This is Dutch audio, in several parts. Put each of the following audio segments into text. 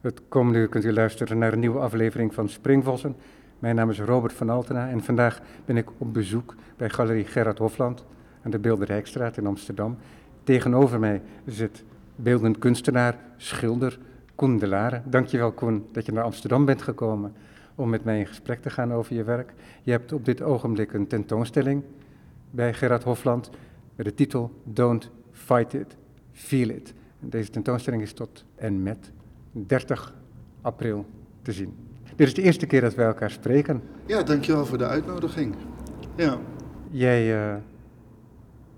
Het komende uur kunt u luisteren naar een nieuwe aflevering van Springvossen. Mijn naam is Robert van Altena en vandaag ben ik op bezoek bij Galerie Gerard Hofland aan de Beelderijkstraat in Amsterdam. Tegenover mij zit beeldend kunstenaar, schilder Koen de Lare. Dankjewel Koen dat je naar Amsterdam bent gekomen om met mij in gesprek te gaan over je werk. Je hebt op dit ogenblik een tentoonstelling bij Gerard Hofland met de titel Don't Fight It, Feel It. Deze tentoonstelling is tot en met 30 april te zien. Dit is de eerste keer dat wij elkaar spreken. Ja, dankjewel voor de uitnodiging. Ja. Jij uh,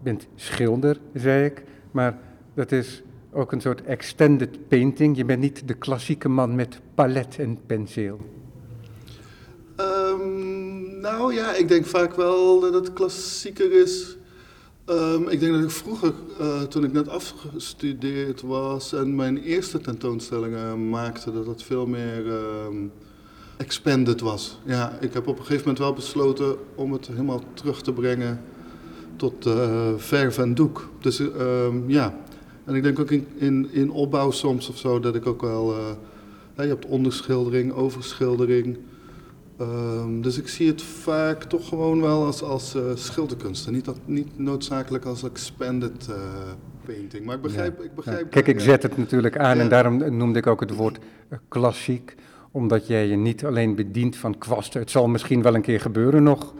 bent schilder, zei ik, maar dat is ook een soort extended painting. Je bent niet de klassieke man met palet en penseel. Um, nou ja, ik denk vaak wel dat het klassieker is. Um, ik denk dat ik vroeger, uh, toen ik net afgestudeerd was en mijn eerste tentoonstellingen maakte, dat het veel meer um, expanded was. Ja, ik heb op een gegeven moment wel besloten om het helemaal terug te brengen tot uh, verf en doek. Dus um, ja, en ik denk ook in, in, in opbouw soms of zo dat ik ook wel, ja, je hebt onderschildering, overschildering. Um, dus ik zie het vaak toch gewoon wel als, als uh, schilderkunst. En niet, dat, niet noodzakelijk als expanded uh, painting. Maar ik begrijp... Ja. Ik begrijp ja. Kijk, ik zet het natuurlijk aan ja. en daarom noemde ik ook het woord uh, klassiek. Omdat jij je niet alleen bedient van kwasten. Het zal misschien wel een keer gebeuren nog.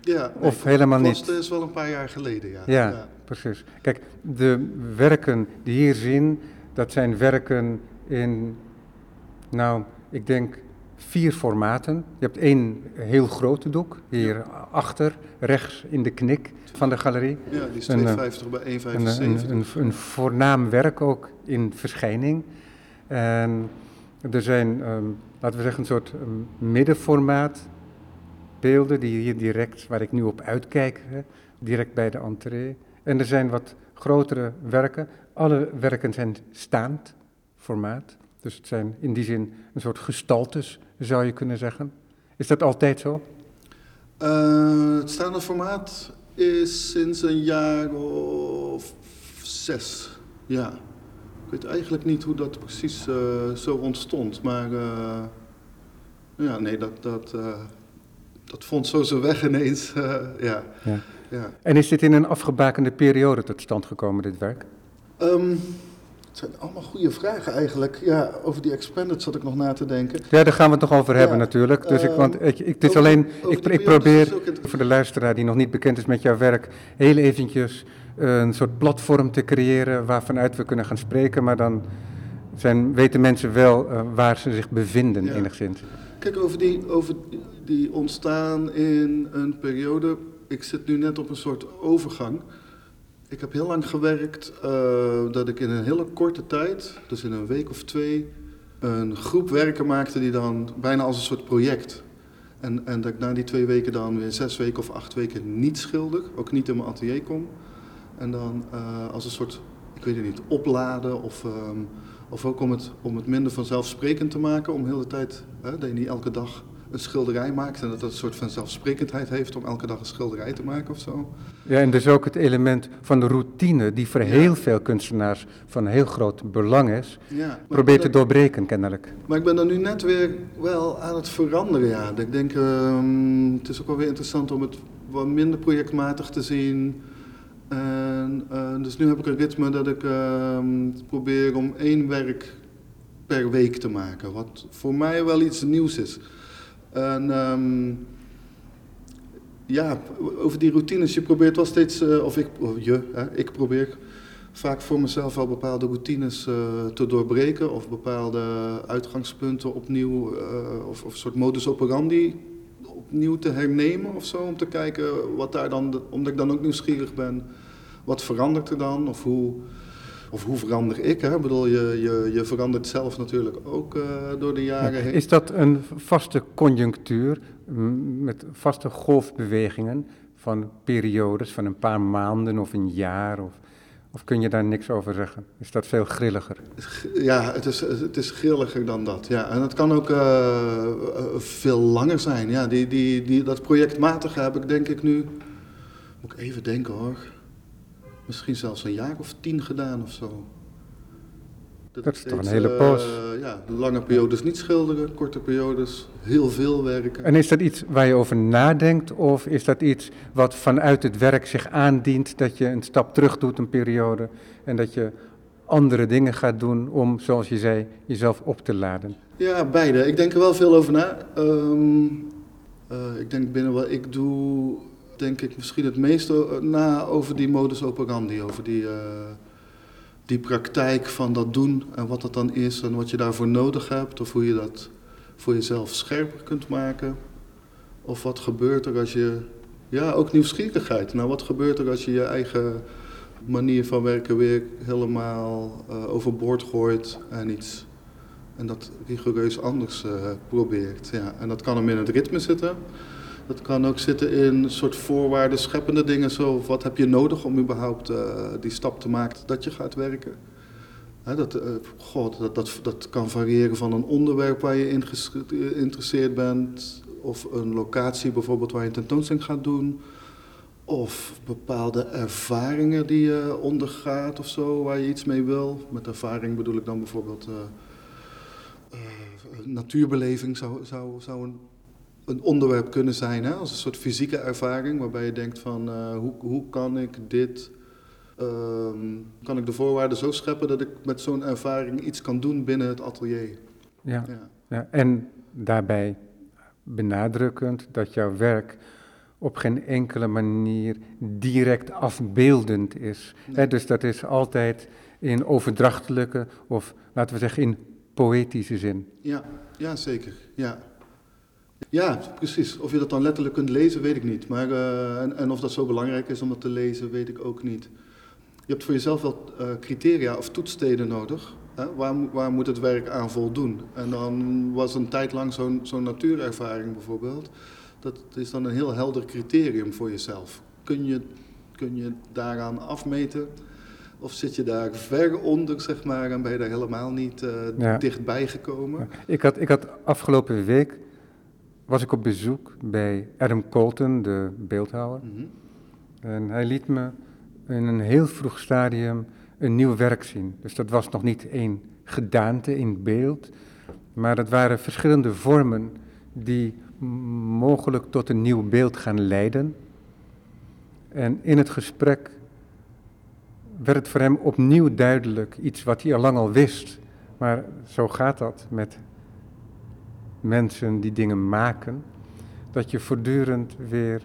Ja, of nee, helemaal niet. is wel een paar jaar geleden. Ja, precies. Kijk, de werken die hier zien, dat zijn werken in, nou, ik denk vier formaten. Je hebt één heel grote doek, hier ja. achter, rechts in de knik van de galerie. Ja, die is 2,50 bij 1,75. Een, een, een, voornaam werk ook in verschijning. En er zijn, um, laten we zeggen, een soort um, middenformaat beelden die hier direct, waar ik nu op uitkijk, hè, direct bij de entree. En er zijn wat grotere werken. Alle werken zijn staand formaat. Dus het zijn in die zin een soort gestaltes, zou je kunnen zeggen. Is dat altijd zo? Uh, het staande formaat is sinds een jaar of zes. Ja. Ik weet eigenlijk niet hoe dat precies uh, zo ontstond. Maar uh, ja, nee, dat, dat, dat vond zo zijn weg ineens. ja. Ja. ja. En is dit in een afgebakende periode tot stand gekomen, dit werk? Um, het zijn allemaal goede vragen eigenlijk. Ja, over die expanded zat ik nog na te denken. Ja, daar gaan we het nog over hebben ja, natuurlijk. Dus uh, ik, want ik, ik, het is over, alleen, ik, ik probeer voor de luisteraar die nog niet bekend is met jouw werk, heel eventjes een soort platform te creëren waarvanuit we kunnen gaan spreken. Maar dan zijn, weten mensen wel uh, waar ze zich bevinden ja. enigszins. Kijk, over die, over die ontstaan in een periode. Ik zit nu net op een soort overgang. Ik heb heel lang gewerkt uh, dat ik in een hele korte tijd, dus in een week of twee, een groep werken maakte die dan bijna als een soort project. En, en dat ik na die twee weken dan weer zes weken of acht weken niet schilder, ook niet in mijn atelier kom. En dan uh, als een soort, ik weet het niet, opladen of, um, of ook om het, om het minder vanzelfsprekend te maken. Om de hele tijd, hè, dat je niet elke dag een schilderij maakt en dat dat een soort van zelfsprekendheid heeft om elke dag een schilderij te maken of zo. Ja, en dus ook het element van de routine, die voor ja. heel veel kunstenaars van heel groot belang is, ja, probeert te doorbreken kennelijk. Maar ik ben er nu net weer wel aan het veranderen, ja. Ik denk, um, het is ook wel weer interessant om het wat minder projectmatig te zien. En, uh, dus nu heb ik een ritme dat ik uh, probeer om één werk per week te maken, wat voor mij wel iets nieuws is. En um, ja, over die routines, je probeert wel steeds, uh, of ik, je, hè, ik probeer vaak voor mezelf wel bepaalde routines uh, te doorbreken of bepaalde uitgangspunten opnieuw, uh, of, of een soort modus operandi opnieuw te hernemen of zo, om te kijken wat daar dan, omdat ik dan ook nieuwsgierig ben, wat verandert er dan? Of hoe... Of hoe verander ik? Hè? Ik bedoel, je, je, je verandert zelf natuurlijk ook uh, door de jaren heen. Is dat een vaste conjunctuur met vaste golfbewegingen van periodes van een paar maanden of een jaar? Of, of kun je daar niks over zeggen? Is dat veel grilliger? Ja, het is, het is grilliger dan dat. Ja. En het kan ook uh, veel langer zijn. Ja, die, die, die, dat projectmatige heb ik denk ik nu... Moet ik even denken hoor misschien zelfs een jaar of tien gedaan of zo. Dat is toch een hele poos. Uh, ja, lange periodes niet schilderen, korte periodes heel veel werken. En is dat iets waar je over nadenkt of is dat iets wat vanuit het werk zich aandient, dat je een stap terug doet een periode en dat je andere dingen gaat doen om, zoals je zei, jezelf op te laden? Ja, beide. Ik denk er wel veel over na. Um, uh, ik denk binnen wat ik doe, denk ik misschien het meeste na over die modus operandi, over die... Uh, die praktijk van dat doen en wat dat dan is en wat je daarvoor nodig hebt, of hoe je dat voor jezelf scherper kunt maken. Of wat gebeurt er als je, ja, ook nieuwsgierigheid. Nou, wat gebeurt er als je je eigen manier van werken weer helemaal uh, overboord gooit en iets en dat rigoureus anders probeert. Ja. En dat kan hem in het ritme zitten. Dat kan ook zitten in een soort voorwaarden scheppende dingen. Zo, wat heb je nodig om überhaupt uh, die stap te maken dat je gaat werken? dat, uh, God, dat, dat, dat kan variëren van een onderwerp waar je in geïnteresseerd bent. Of een locatie bijvoorbeeld waar je een tentoonstelling gaat doen. Of bepaalde ervaringen die je ondergaat of zo, waar je iets mee wil. Met ervaring bedoel ik dan bijvoorbeeld uh, natuurbeleving zou, zou, zou een een onderwerp kunnen zijn, hè? als een soort fysieke ervaring, waarbij je denkt van uh, hoe, hoe kan ik dit, uh, kan ik de voorwaarden zo scheppen dat ik met zo'n ervaring iets kan doen binnen het atelier. Ja, ja. ja. en daarbij benadrukkend dat jouw werk op geen enkele manier direct afbeeldend is. Hè? Dus dat is altijd in overdrachtelijke of laten we zeggen in poëtische zin. Ja, ja zeker. Ja. Ja, precies. Of je dat dan letterlijk kunt lezen, weet ik niet. Maar, uh, en, en, of dat zo belangrijk is om dat te lezen, weet ik ook niet. Je hebt voor jezelf wel uh, criteria of toetssteden nodig. Hè? Waar, waar, moet het werk aan voldoen? En dan was een tijd lang zo'n zo'n natuurervaring bijvoorbeeld. Dat is dan een heel helder criterium voor jezelf. Kun je, kun je daaraan afmeten? Of zit je daar ver onder, zeg maar, en ben je daar helemaal niet uh, ja. dichtbij gekomen? Ik, had, ik had afgelopen week was ik op bezoek bij Adam Colton, de beeldhouwer. Mhm. En hij liet me in een heel vroeg stadium een nieuw werk zien. Dus dat was nog niet één gedaante in beeld, maar dat waren verschillende vormen die mogelijk tot een nieuw beeld gaan leiden. En in het gesprek werd het voor hem opnieuw duidelijk, iets wat hij al lang al wist. Maar zo gaat dat met mensen die dingen maken, dat je voortdurend weer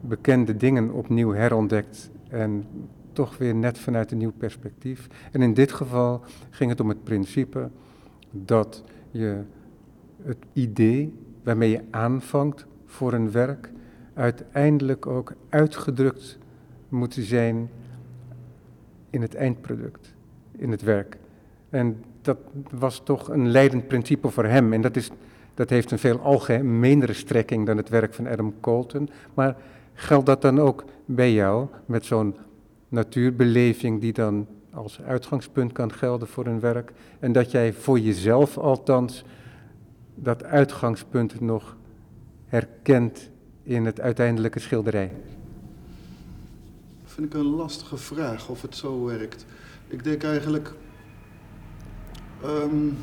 bekende dingen opnieuw herontdekt en toch weer net vanuit een nieuw perspectief. En in dit geval ging het om het principe dat je het idee waarmee je aanvangt voor een werk uiteindelijk ook uitgedrukt moet zijn in het eindproduct, in het werk. En dat was toch een leidend principe voor hem. En dat, is, dat heeft een veel algemenere strekking dan het werk van Adam Colton. Maar geldt dat dan ook bij jou, met zo'n natuurbeleving die dan als uitgangspunt kan gelden voor een werk? En dat jij voor jezelf althans dat uitgangspunt nog herkent in het uiteindelijke schilderij? Vind ik een lastige vraag of het zo werkt. Ik denk eigenlijk Um,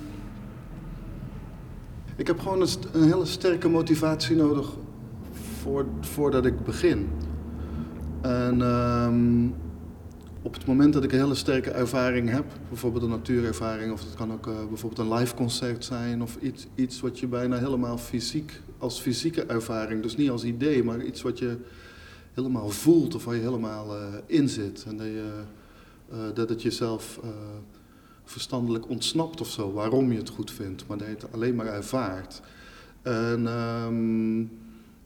ik heb gewoon een, hele sterke motivatie nodig voor, voordat ik begin. En um, op het moment dat ik een hele sterke ervaring heb, bijvoorbeeld een natuurervaring, of het kan ook uh, bijvoorbeeld een live concert zijn, of iets, iets wat je bijna helemaal fysiek, als fysieke ervaring, dus niet als idee, maar iets wat je helemaal voelt of waar je helemaal uh, in zit. En dat, je, uh, dat het jezelf verstandelijk ontsnapt of zo, waarom je het goed vindt, maar dat je het alleen maar ervaart. En um,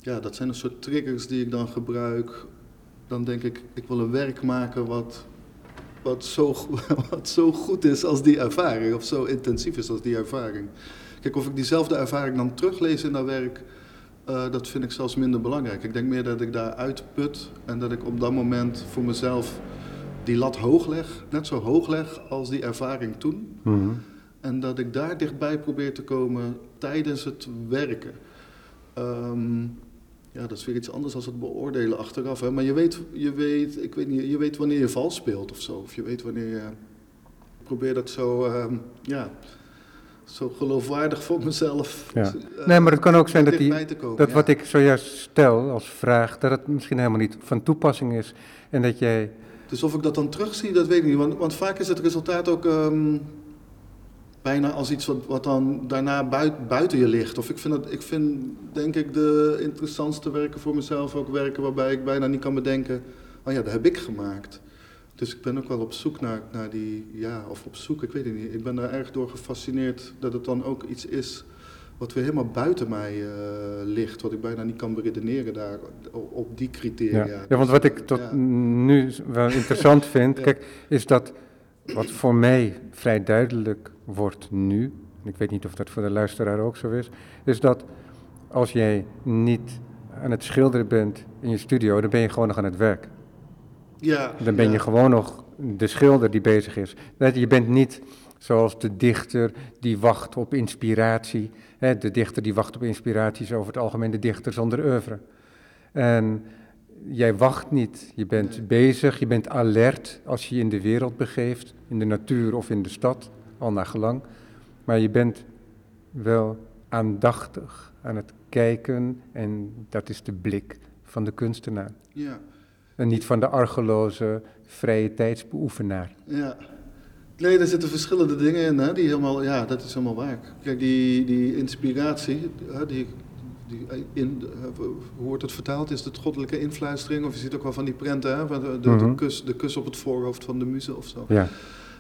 ja, dat zijn een soort triggers die ik dan gebruik. Dan denk ik, ik wil een werk maken wat, wat, zo, wat zo goed is als die ervaring, of zo intensief is als die ervaring. Kijk, of ik diezelfde ervaring dan teruglees in dat werk, uh, dat vind ik zelfs minder belangrijk. Ik denk meer dat ik daar uitput en dat ik op dat moment voor mezelf die lat hoog leg, net zo hoog leg als die ervaring toen. Mhm. En dat ik daar dichtbij probeer te komen tijdens het werken. Um, ja, dat is weer iets anders dan het beoordelen achteraf. Hè? Maar je weet, je, weet, ik weet niet, je weet wanneer je vals speelt of zo. Of je weet wanneer je probeer dat zo, ehm, ja, zo geloofwaardig voor mezelf. Ja. eh, Nee, maar het kan ook zijn dat, die, komen, dat ja. wat ik zojuist stel als vraag, dat het misschien helemaal niet van toepassing is. En dat jij, Dus of ik dat dan terugzie, dat weet ik niet. Want, want vaak is het resultaat ook ehm, bijna als iets wat, dan daarna buit- buiten je ligt. Of ik vind, het, ik vind, denk ik, de interessantste werken voor mezelf ook werken waarbij ik bijna niet kan bedenken, oh ja, dat heb ik gemaakt. Dus ik ben ook wel op zoek naar, naar die, ja, of op zoek, ik weet het niet. Ik ben daar erg door gefascineerd dat het dan ook iets is wat weer helemaal buiten mij eh, ligt. Wat ik bijna niet kan beredeneren daar, op, die criteria. ja. ja, want wat ik tot Ja. nu wel interessant vind, Ja. kijk, is dat wat voor mij vrij duidelijk wordt nu, en ik weet niet of dat voor de luisteraar ook zo is, is dat als jij niet aan het schilderen bent in je studio, dan ben je gewoon nog aan het werk. Ja, Dan ben je gewoon nog de schilder die bezig is. Je bent niet zoals de dichter die wacht op inspiratie. Hè, De dichter die wacht op inspiratie is over het algemeen de dichter zonder oeuvre. En jij wacht niet, je bent bezig, je bent alert als je je in de wereld begeeft, in de natuur of in de stad, al naar gelang. Maar je bent wel aandachtig aan het kijken en dat is de blik van de kunstenaar. Ja, En niet van de argeloze vrije tijdsbeoefenaar. ja. Nee, er zitten verschillende dingen in, hè, die helemaal, ja, dat is helemaal waar. Kijk, die, die inspiratie, die, die in, eh, hoe wordt het vertaald? Is het goddelijke influistering? Of je ziet ook wel van die prenten, hè, van de, de, de Mhm. kus, de kus op het voorhoofd van de muze of zo. Ja,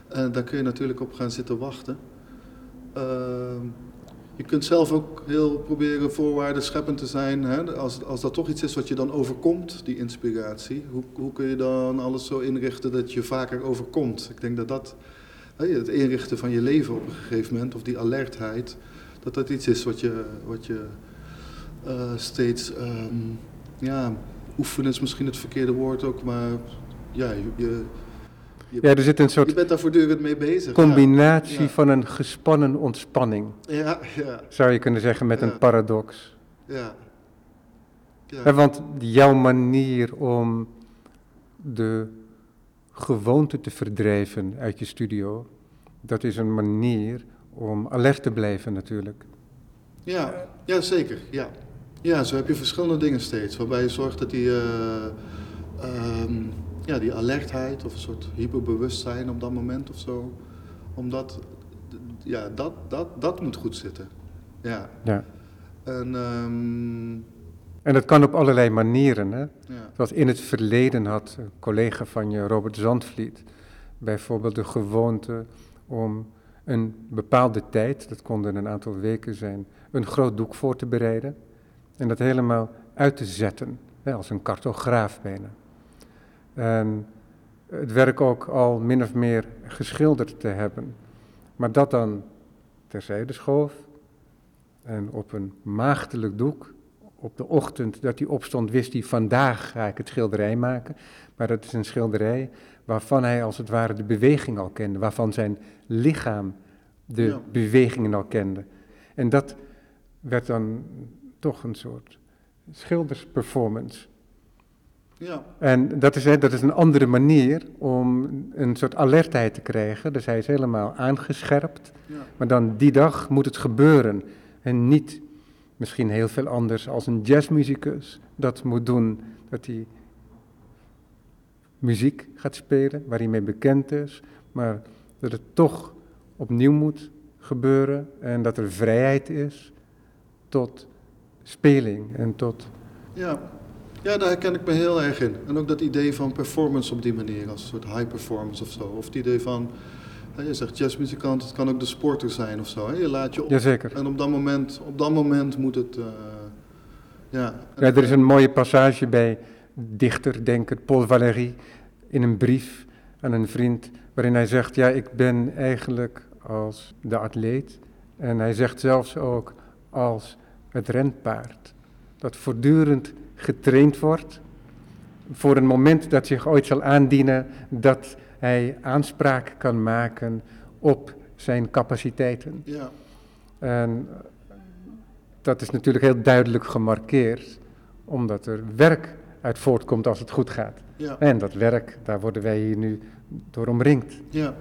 En daar kun je natuurlijk op gaan zitten wachten. Ehm, je kunt zelf ook heel proberen voorwaarden scheppend te zijn. Hè? Als, als dat toch iets is wat je dan overkomt, die inspiratie, hoe, hoe kun je dan alles zo inrichten dat je vaker overkomt? Ik denk dat dat, het inrichten van je leven op een gegeven moment, of die alertheid, dat dat iets is wat je, wat je eh, steeds, ehm, ja, oefenen is misschien het verkeerde woord ook, maar ja, je, je, ja er zit een je soort bent daar voortdurend mee bezig. combinatie Ja. van een gespannen ontspanning, Ja, ja, zou je kunnen zeggen met Ja. een paradox. ja. ja. Want jouw manier om de gewoonte te verdrijven uit je studio, dat is een manier om alert te blijven natuurlijk. Ja, ja, zeker. Ja. ja, zo heb je verschillende dingen steeds. Waarbij je zorgt dat die, eh, ehm, ja, die alertheid of een soort hyperbewustzijn op dat moment of zo. Omdat, ja, dat, dat, dat moet goed zitten. Ja. Ja. En, ehm, En dat kan op allerlei manieren. Hè? ja. In het verleden had een collega van je, Robert Zandvliet, bijvoorbeeld de gewoonte om een bepaalde tijd, dat konden een aantal weken zijn, een groot doek voor te bereiden en dat helemaal uit te zetten, hè, als een cartograaf bijna. En het werk ook al min of meer geschilderd te hebben, maar dat dan terzijde schoof en op een maagdelijk doek op de ochtend dat hij opstond, wist hij, vandaag ga ik het schilderij maken. Maar dat is een schilderij waarvan hij als het ware de beweging al kende, waarvan zijn lichaam de Ja. bewegingen al kende. En dat werd dan toch een soort schildersperformance. ja, En dat is, hè, dat is een andere manier om een soort alertheid te krijgen. Dus hij is helemaal aangescherpt. ja, Maar dan die dag moet het gebeuren. En niet misschien heel veel anders als een jazzmuzikus dat moet doen. Dat hij muziek gaat spelen waar hij mee bekend is. Maar dat het toch opnieuw moet gebeuren. En dat er vrijheid is tot speling en tot... ja. Ja, daar herken ik me heel erg in. En ook dat idee van performance op die manier, als een soort high performance of zo. Of het idee van, je zegt jazzmuzikant, het kan ook de sporter zijn of zo. Hè? Je laat je op. Jazeker. En op dat moment, op dat moment moet het, eh, ja. Ja, er is een mooie passage bij dichter, denker Paul Valéry in een brief aan een vriend, waarin hij zegt, ja, ik ben eigenlijk als de atleet, en hij zegt zelfs ook als het renpaard, dat voortdurend getraind wordt voor een moment dat zich ooit zal aandienen dat hij aanspraak kan maken op zijn capaciteiten. Ja, En dat is natuurlijk heel duidelijk gemarkeerd, omdat er werk uit voortkomt als het goed gaat. ja, En dat werk, daar worden wij hier nu door omringd. ja.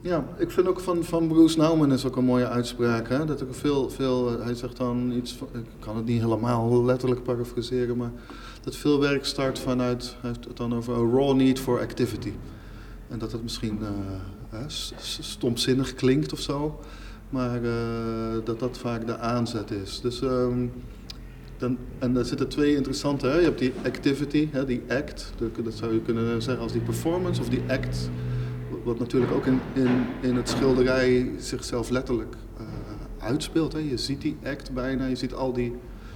Ja, ik vind ook van, van Bruce Nauman is ook een mooie uitspraak. Hè? Dat er veel, veel, hij zegt dan iets, van, ik kan het niet helemaal letterlijk parafraseren, maar dat veel werk start vanuit, heeft het dan over a raw need for activity. En dat het misschien uh, stomzinnig klinkt of zo, maar uh, dat dat vaak de aanzet is. Dus, um, dan, en daar zitten twee interessante, hè? je hebt die activity, hè, die act, dat zou je kunnen zeggen als die performance of die act wat natuurlijk ook in, in, in het schilderij zichzelf letterlijk uh, uitspeelt. Hè. Je ziet die act bijna, je ziet, al die,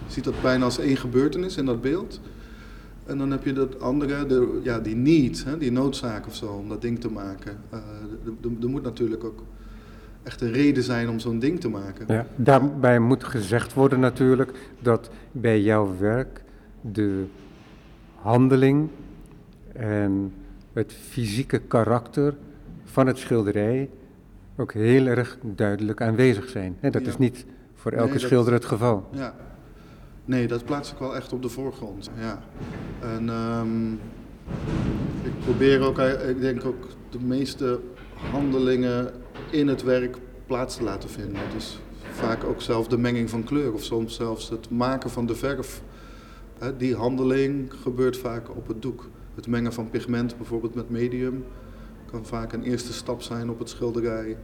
je ziet dat bijna als één gebeurtenis in dat beeld. En dan heb je dat andere, de, ja, die need, hè, die noodzaak of zo, om dat ding te maken. Uh, er moet natuurlijk ook echt een reden zijn om zo'n ding te maken. Ja, daarbij moet gezegd worden natuurlijk dat bij jouw werk de handeling en het fysieke karakter van het schilderij ook heel erg duidelijk aanwezig zijn. dat is niet voor elke schilder het geval. Ja. Nee, dat plaats ik wel echt op de voorgrond. Ja. En um, ik probeer ook, eh, ik denk ook de meeste handelingen in het werk plaats te laten vinden. Dus vaak ook zelf de menging van kleur of soms zelfs het maken van de verf. Die handeling gebeurt vaak op het doek. Het mengen van pigment bijvoorbeeld met medium kan vaak een eerste stap zijn op het schilderij.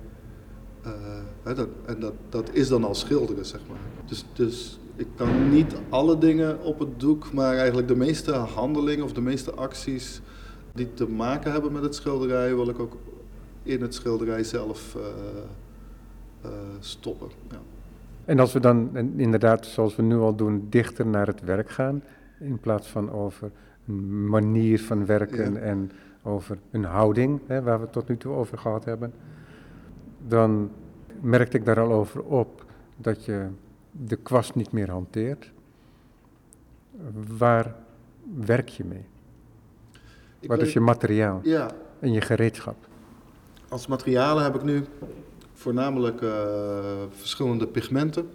Dat, en dat, dat is dan al schilderen, zeg maar. Dus, dus ik kan niet alle dingen op het doek, maar eigenlijk de meeste handelingen of de meeste acties die te maken hebben met het schilderij, wil ik ook in het schilderij zelf uh, uh, stoppen. Ja. En als we dan inderdaad, zoals we nu al doen, dichter naar het werk gaan, in plaats van over een manier van werken ja. en over een houding, hè, waar we het tot nu toe over gehad hebben, dan merkte ik daar al over op dat je de kwast niet meer hanteert. Waar werk je mee? Ik Wat is je materiaal ja. en je gereedschap? Als materialen heb ik nu voornamelijk uh, verschillende pigmenten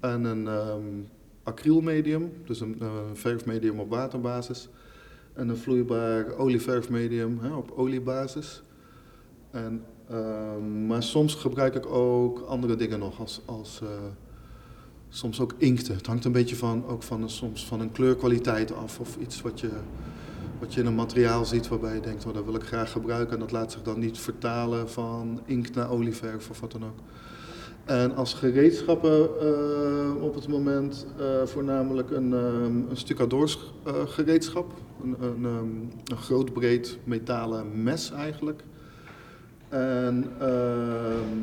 en een um, acrylmedium, dus een uh, verfmedium op waterbasis en een vloeibaar olieverfmedium hè, op oliebasis. En, uh, maar soms gebruik ik ook andere dingen nog, als, als uh, soms ook inkten. Het hangt een beetje van, ook van, soms van een kleurkwaliteit af of iets wat je, wat je in een materiaal ziet waarbij je denkt, oh, dat wil ik graag gebruiken. En dat laat zich dan niet vertalen van inkt naar olieverf of wat dan ook. En als gereedschappen uh, op het moment uh, voornamelijk een, um, een stucadors uh, gereedschap. Een, een, um, een, groot breed metalen mes eigenlijk. En ehm,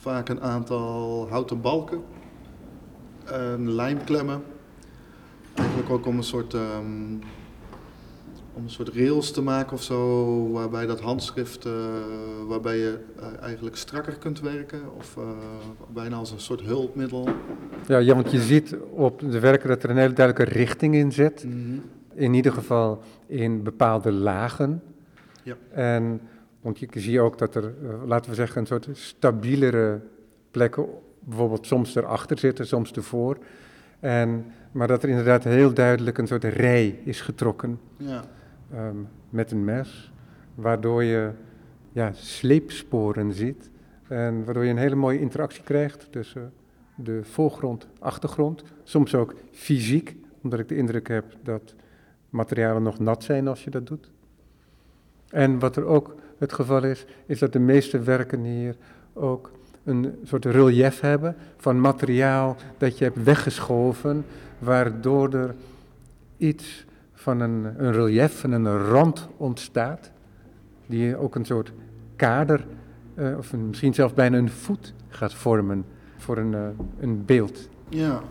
vaak een aantal houten balken. En lijmklemmen. Eigenlijk ook om een soort om een soort rails te maken of zo, waarbij dat handschrift, uh, waarbij je uh, eigenlijk strakker kunt werken of uh, bijna als een soort hulpmiddel. Ja, ja, want je ziet op de werken dat er een hele duidelijke richting in zit. Mm -hmm. In ieder geval in bepaalde lagen. Ja. En, want je ziet ook dat er, laten we zeggen, een soort stabielere plekken, bijvoorbeeld soms erachter zitten, soms ervoor. En, maar dat er inderdaad heel duidelijk een soort rij is getrokken. Ja um, met een mes, waardoor je ja, sleepsporen ziet en waardoor je een hele mooie interactie krijgt tussen de voorgrond, achtergrond, soms ook fysiek, omdat ik de indruk heb dat materialen nog nat zijn als je dat doet. En wat er ook het geval is, is dat de meeste werken hier ook een soort relief hebben van materiaal dat je hebt weggeschoven, waardoor er iets van een, een relief, van een rand ontstaat, die ook een soort kader, uh, of een, misschien zelfs bijna een voet gaat vormen voor een, uh, een beeld. Ja.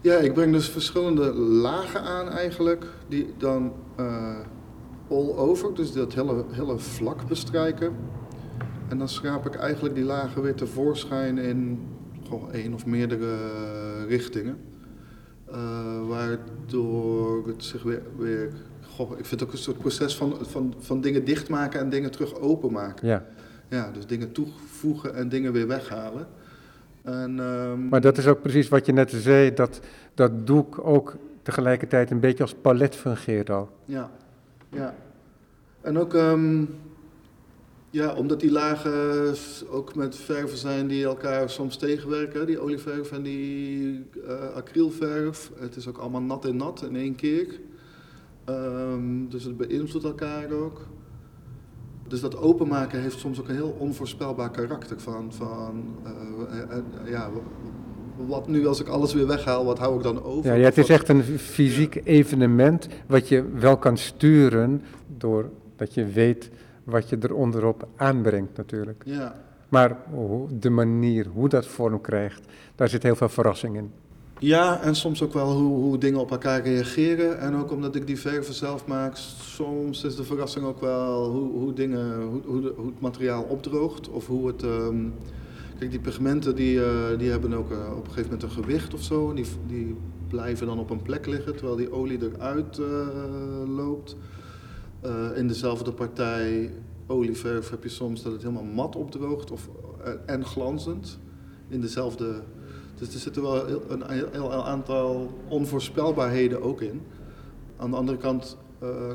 ja, ik breng dus verschillende lagen aan eigenlijk, die dan uh, all over, dus dat hele, hele vlak bestrijken. En dan schraap ik eigenlijk die lagen weer tevoorschijn in goh, één of meerdere richtingen. Uh, waardoor het zich weer, weer goh, ik vind het ook een soort proces van, van, van dingen dichtmaken en dingen terug openmaken. Ja. Ja, dus dingen toevoegen en dingen weer weghalen. En, um... Maar dat is ook precies wat je net zei, dat dat doek ook tegelijkertijd een beetje als palet fungeert al. Ja, ja. En ook, um, Ja, omdat die lagen ook met verven zijn die elkaar soms tegenwerken. Die olieverf en die eh, acrylverf. Het is ook allemaal nat en nat in één keer. Ehm, dus het beïnvloedt elkaar ook. Dus dat openmaken heeft soms ook een heel onvoorspelbaar karakter. Van, van eh, eh, ja, wat nu als ik alles weer weghaal, wat hou ik dan over? Ja, ja, het is echt een fysiek evenement wat je wel kan sturen doordat je weet wat je eronderop aanbrengt natuurlijk. Ja, Maar hoe- de manier hoe dat vorm krijgt, daar zit heel veel verrassing in. Ja, en soms ook wel hoe, hoe dingen op elkaar reageren. En ook omdat ik die verven zelf maak, soms is de verrassing ook wel hoe, hoe, dingen, hoe, hoe, de- hoe het materiaal opdroogt. Of hoe het. ehm, kijk, die pigmenten die, eh, die hebben ook eh, op een gegeven moment een gewicht of zo. Die, die blijven dan op een plek liggen terwijl die olie eruit eh, loopt. Eh, in dezelfde partij olieverf heb je soms dat het helemaal mat opdroogt of, eh, en glanzend. In dezelfde dus er zitten wel een heel, aantal onvoorspelbaarheden ook in. Aan de andere kant eh,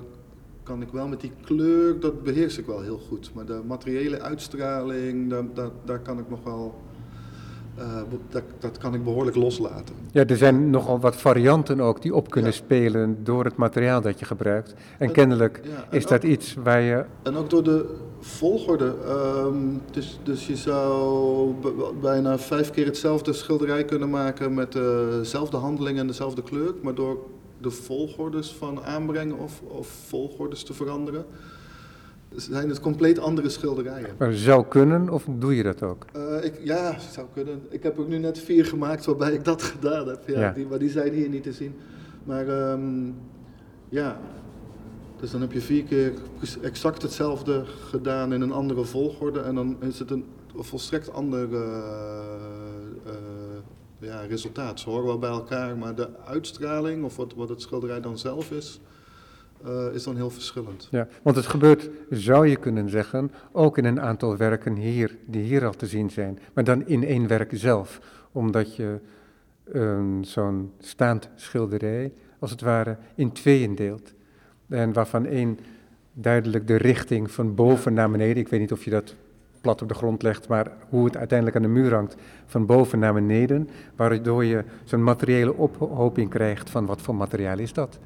kan ik wel met die kleur, dat beheers ik wel heel goed. Maar de materiële uitstraling, daar, daar kan ik nog wel, eh, dat, dat kan ik behoorlijk loslaten. Ja, er zijn nogal wat varianten ook die op kunnen Ja. spelen door het materiaal dat je gebruikt. En En- kennelijk Ja, en is dat iets waar je En ook door de volgorde. ehm, dus, dus je zou bijna vijf keer hetzelfde schilderij kunnen maken met dezelfde handeling en dezelfde kleur. Maar door de volgordes van aanbrengen of, of volgordes te veranderen, zijn het compleet andere schilderijen. maar zou kunnen of doe je dat ook? Eh, ik, ja, zou kunnen. Ik heb ook nu net vier gemaakt waarbij ik dat gedaan heb. Ja, Ja. Die, maar die zijn hier niet te zien. Maar ehm, ja, dus dan heb je vier keer exact hetzelfde gedaan in een andere volgorde. En dan is het een volstrekt ander eh, eh, ja, resultaat. Ze horen wel bij elkaar, maar de uitstraling of wat, wat het schilderij dan zelf is, eh, is dan heel verschillend. Ja, want het gebeurt, zou je kunnen zeggen, ook in een aantal werken hier, die hier al te zien zijn. Maar dan in één werk zelf, omdat je ehm, zo'n staand schilderij, als het ware, in tweeën deelt. En waarvan één duidelijk de richting van boven naar beneden, ik weet niet of je dat plat op de grond legt, maar hoe het uiteindelijk aan de muur hangt, van boven naar beneden, waardoor je zo'n materiële ophoping krijgt van wat voor materiaal is dat.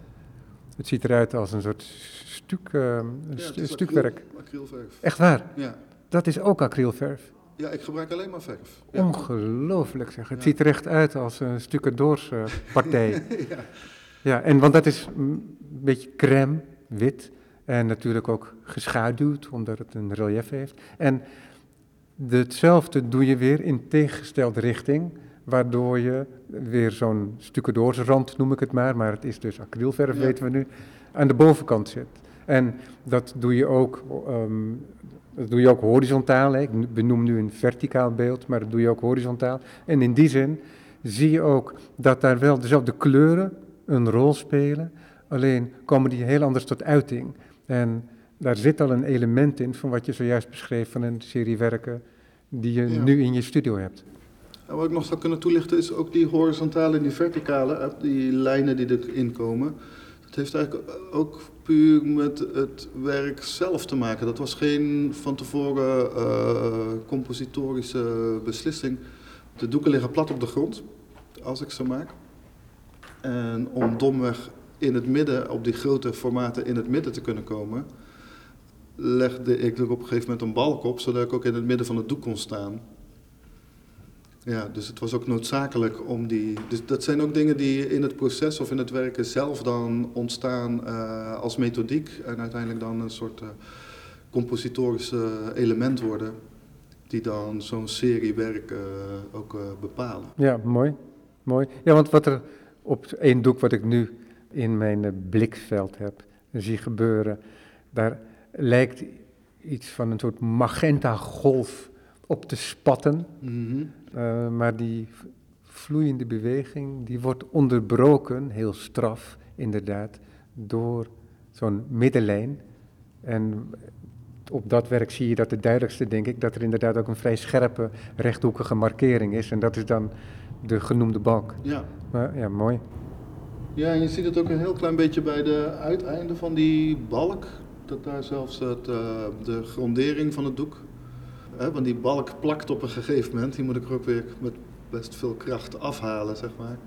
Het ziet eruit als een soort stuk, Ja, is stukwerk. acryl- Acrylverf. Echt waar, Ja. dat is ook acrylverf. ja, ik gebruik alleen maar verf. Ja. Ongelooflijk zeg. Het Ja. ziet er echt uit als een stucadoorspartij. ja. ja, en want dat is een beetje crème, wit. En natuurlijk ook geschaduwd, omdat het een relief heeft. En de- hetzelfde doe je weer in tegengestelde richting, waardoor je weer zo'n stucadoorsrand, noem ik het maar, maar het is dus acrylverf, Ja. weten we nu, aan de bovenkant zit. En dat doe je ook, ehm, dat doe je ook horizontaal. Hè. Ik benoem nu een verticaal beeld, maar dat doe je ook horizontaal. En in die zin zie je ook dat daar wel dezelfde kleuren een rol spelen, alleen komen die heel anders tot uiting. En daar zit al een element in van wat je zojuist beschreef van een serie werken die je Ja. nu in je studio hebt. Wat ik nog zou kunnen toelichten is ook die horizontale en die verticale, eh, die lijnen die erin komen. Dat heeft eigenlijk ook puur met het werk zelf te maken. Dat was geen van tevoren eh, compositorische beslissing. De doeken liggen plat op de grond, als ik ze maak. En om domweg in het midden, op die grote formaten in het midden te kunnen komen, legde ik er op een gegeven moment een balk op, zodat ik ook in het midden van het doek kon staan. Ja, dus het was ook noodzakelijk om die. Dus dat zijn ook dingen die in het proces of in het werken zelf dan ontstaan eh, als methodiek en uiteindelijk dan een soort eh, compositorische element worden, die dan zo'n serie werk eh, ook bepalen. Ja, mooi. mooi. Ja, want wat er op één doek wat ik nu in mijn blikveld heb zie gebeuren, daar lijkt iets van een soort magenta golf op te spatten. Mhm. Eh, maar die vloeiende beweging, die wordt onderbroken, heel straf inderdaad, door zo'n middenlijn. En op dat werk zie je dat het duidelijkste, denk ik, dat er inderdaad ook een vrij scherpe rechthoekige markering is. En dat is dan de genoemde balk. Ja. Maar, ja, mooi. ja, en je ziet het ook een heel klein beetje bij de uiteinden van die balk. dat daar zelfs het, uh, de grondering van het doek, hè, want die balk plakt op een gegeven moment, die moet ik er ook weer met best veel kracht afhalen, zeg maar.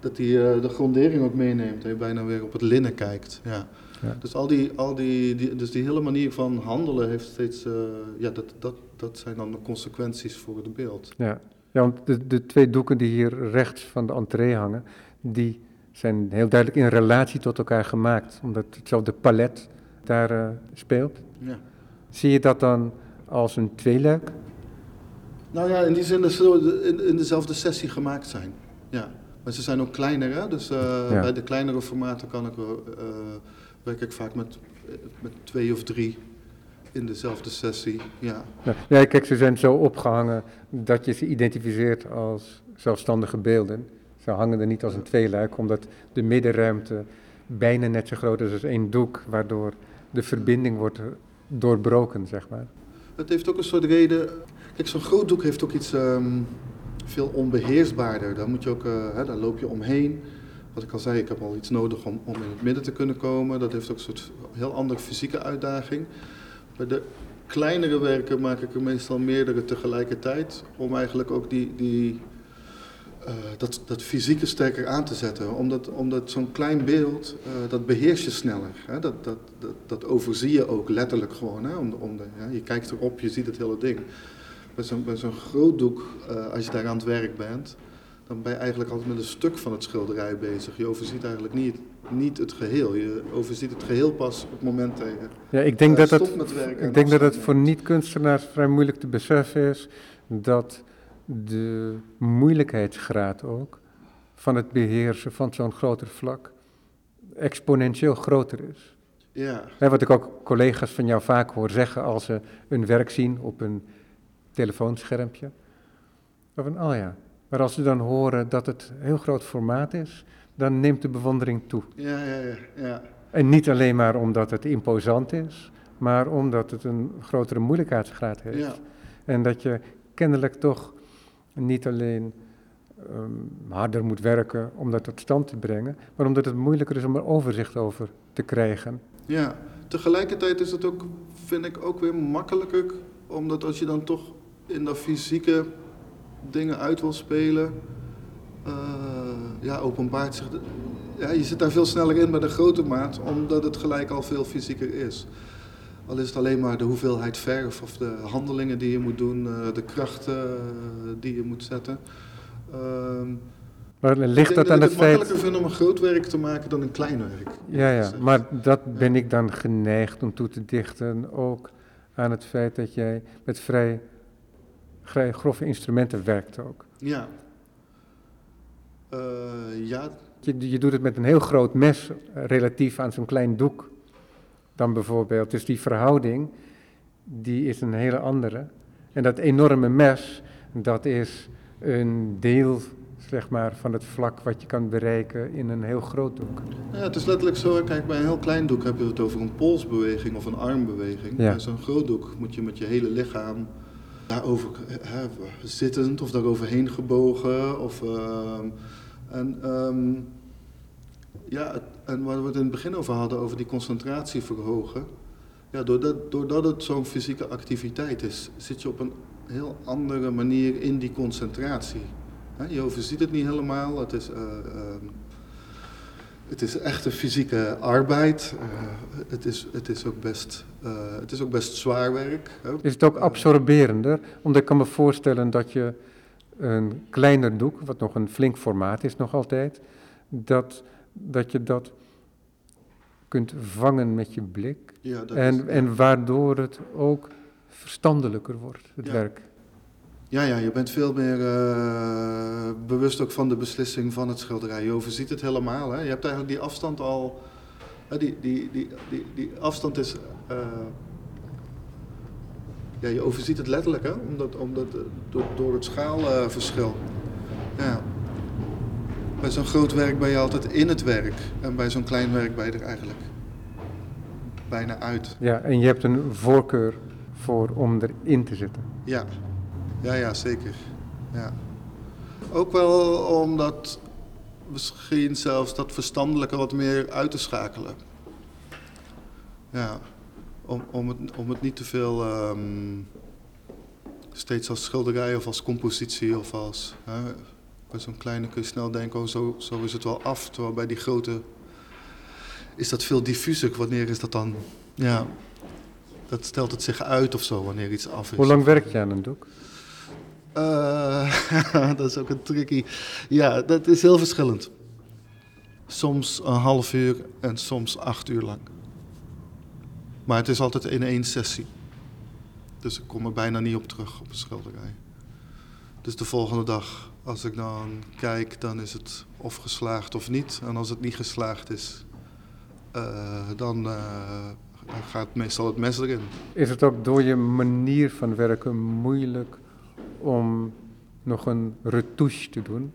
Dat hij uh, de grondering ook meeneemt en je bijna weer op het linnen kijkt. Ja. ja. Dus, al die, al die, die, dus die hele manier van handelen heeft steeds, uh, ja, dat, dat, dat zijn dan de consequenties voor het beeld. Ja, ja want de, de twee doeken die hier rechts van de entree hangen, die zijn heel duidelijk in relatie tot elkaar gemaakt, omdat hetzelfde palet daar uh, speelt. Ja. Zie je dat dan als een tweeluik? Nou ja, in die zin dat ze in, in dezelfde sessie gemaakt zijn. Ja. Maar ze zijn ook kleiner, hè? dus uh, ja. bij de kleinere formaten kan ik, uh, werk ik vaak met, met twee of drie in dezelfde sessie. Ja. ja, kijk, ze zijn zo opgehangen dat je ze identificeert als zelfstandige beelden. Ze hangen er niet als een tweeluik, omdat de middenruimte bijna net zo groot is als één doek, waardoor de verbinding wordt doorbroken, zeg maar. Het heeft ook een soort reden. Kijk, zo'n groot doek heeft ook iets um, veel onbeheersbaarder. Daar, moet je ook, uh, hè, loop je omheen. Wat ik al zei, ik heb al iets nodig om, om in het midden te kunnen komen. Dat heeft ook een soort heel andere fysieke uitdaging. Bij de kleinere werken maak ik er meestal meerdere tegelijkertijd. Om eigenlijk ook die, die uh, dat, dat fysieke sterker aan te zetten. Omdat, omdat zo'n klein beeld, uh, dat beheers je sneller. Hè? Dat, dat, dat, dat, overzie je ook letterlijk gewoon. Hè? Om de, om de, ja? Je kijkt erop, je ziet het hele ding. Bij zo'n, bij zo'n groot doek, uh, als je daar aan het werk bent, dan ben je eigenlijk altijd met een stuk van het schilderij bezig. Je overziet eigenlijk niet, niet het geheel. Je overziet het geheel pas op het moment dat je ja, ik denk dat het, Ik denk dat het voor niet-kunstenaars vrij moeilijk te beseffen is dat de moeilijkheidsgraad ook van het beheersen van zo'n groter vlak exponentieel groter is. Ja. wat ik ook collega's van jou vaak hoor zeggen als ze een werk zien op een telefoonschermpje. Van, oh ja, maar als ze dan horen dat het heel groot formaat is, dan neemt de bewondering toe. Ja, ja, ja. ja. En niet alleen maar omdat het imposant is, maar omdat het een grotere moeilijkheidsgraad heeft. Ja. En dat je kennelijk toch niet alleen um, harder moet werken om dat tot stand te brengen, maar omdat het moeilijker is om er overzicht over te krijgen. Ja, tegelijkertijd is het ook, vind ik, ook weer makkelijker, omdat als je dan toch in dat fysieke dingen uit wil spelen, uh, ja, openbaart zich. ja, je zit daar veel sneller in bij de grote maat, omdat het gelijk al veel fysieker is. Al is het alleen maar de hoeveelheid verf of de handelingen die je moet doen, eh, de krachten eh, die je moet zetten. Ehm, maar ligt dat, aan het, feit... Het makkelijker vind om een groot werk te maken dan een klein werk. Ja, ja, maar dat ben ik dan geneigd om toe te dichten ook aan het feit dat jij met vrij, vrij grove instrumenten werkt ook. Ja. Uh, ja. Je, je doet het met een heel groot mes relatief aan zo'n klein doek dan bijvoorbeeld. Dus die verhouding, die is een hele andere. En dat enorme mes, dat is een deel zeg maar, van het vlak wat je kan bereiken in een heel groot doek. Ja, het is letterlijk zo, kijk, bij een heel klein doek heb je het over een polsbeweging of een armbeweging. Ja. Bij zo'n groot doek moet je met je hele lichaam daarover hè, zittend of daaroverheen gebogen. Of, uh, en, um, ja, en waar we het in het begin over hadden, over die concentratie verhogen. Ja, doordat, doordat het zo'n fysieke activiteit is, zit je op een heel andere manier in die concentratie. Je overziet het niet helemaal. Het is, uh, uh, het is echt een fysieke arbeid. Uh, het, is, het, is ook best, het is ook best zwaar werk. Is het ook absorberender? Omdat ik kan me voorstellen dat je een kleiner doek, wat nog een flink formaat is nog altijd, dat dat je dat kunt vangen met je blik. Ja, dat en, is, en waardoor het ook verstandelijker wordt, het werk. Ja, ja, je bent veel meer uh, bewust ook van de beslissing van het schilderij. Je overziet het helemaal. Hè? Je hebt eigenlijk die afstand al. Uh, die, die, die, die, die afstand is. Uh, ja, je overziet het letterlijk, hè? Omdat, omdat, door, door het schaalverschil. ja. Bij zo'n groot werk ben je altijd in het werk. En bij zo'n klein werk ben je er eigenlijk bijna uit. Ja, en je hebt een voorkeur voor om erin te zitten. Ja, ja, ja zeker. Ja. Ook wel omdat misschien zelfs dat verstandelijke wat meer uit te schakelen. Ja. om, om, het, om het niet te veel ehm, steeds als schilderij of als compositie of als. Hè, bij zo'n kleine kun je snel denken, oh, zo, zo is het wel af. Terwijl bij die grote is dat veel diffuser. Wanneer is dat dan? Ja, dat stelt het zich uit of zo, wanneer iets af is. Hoe lang werk je aan een doek? Uh, dat is ook een tricky. Ja, dat is heel verschillend. Soms een half uur en soms acht uur lang. Maar het is altijd in één sessie. Dus ik kom er bijna niet op terug op een schilderij. Dus de volgende dag, als ik dan kijk, dan is het of geslaagd of niet. En als het niet geslaagd is, uh, dan uh, gaat meestal het mes erin. Is het ook door je manier van werken moeilijk om nog een retouche te doen?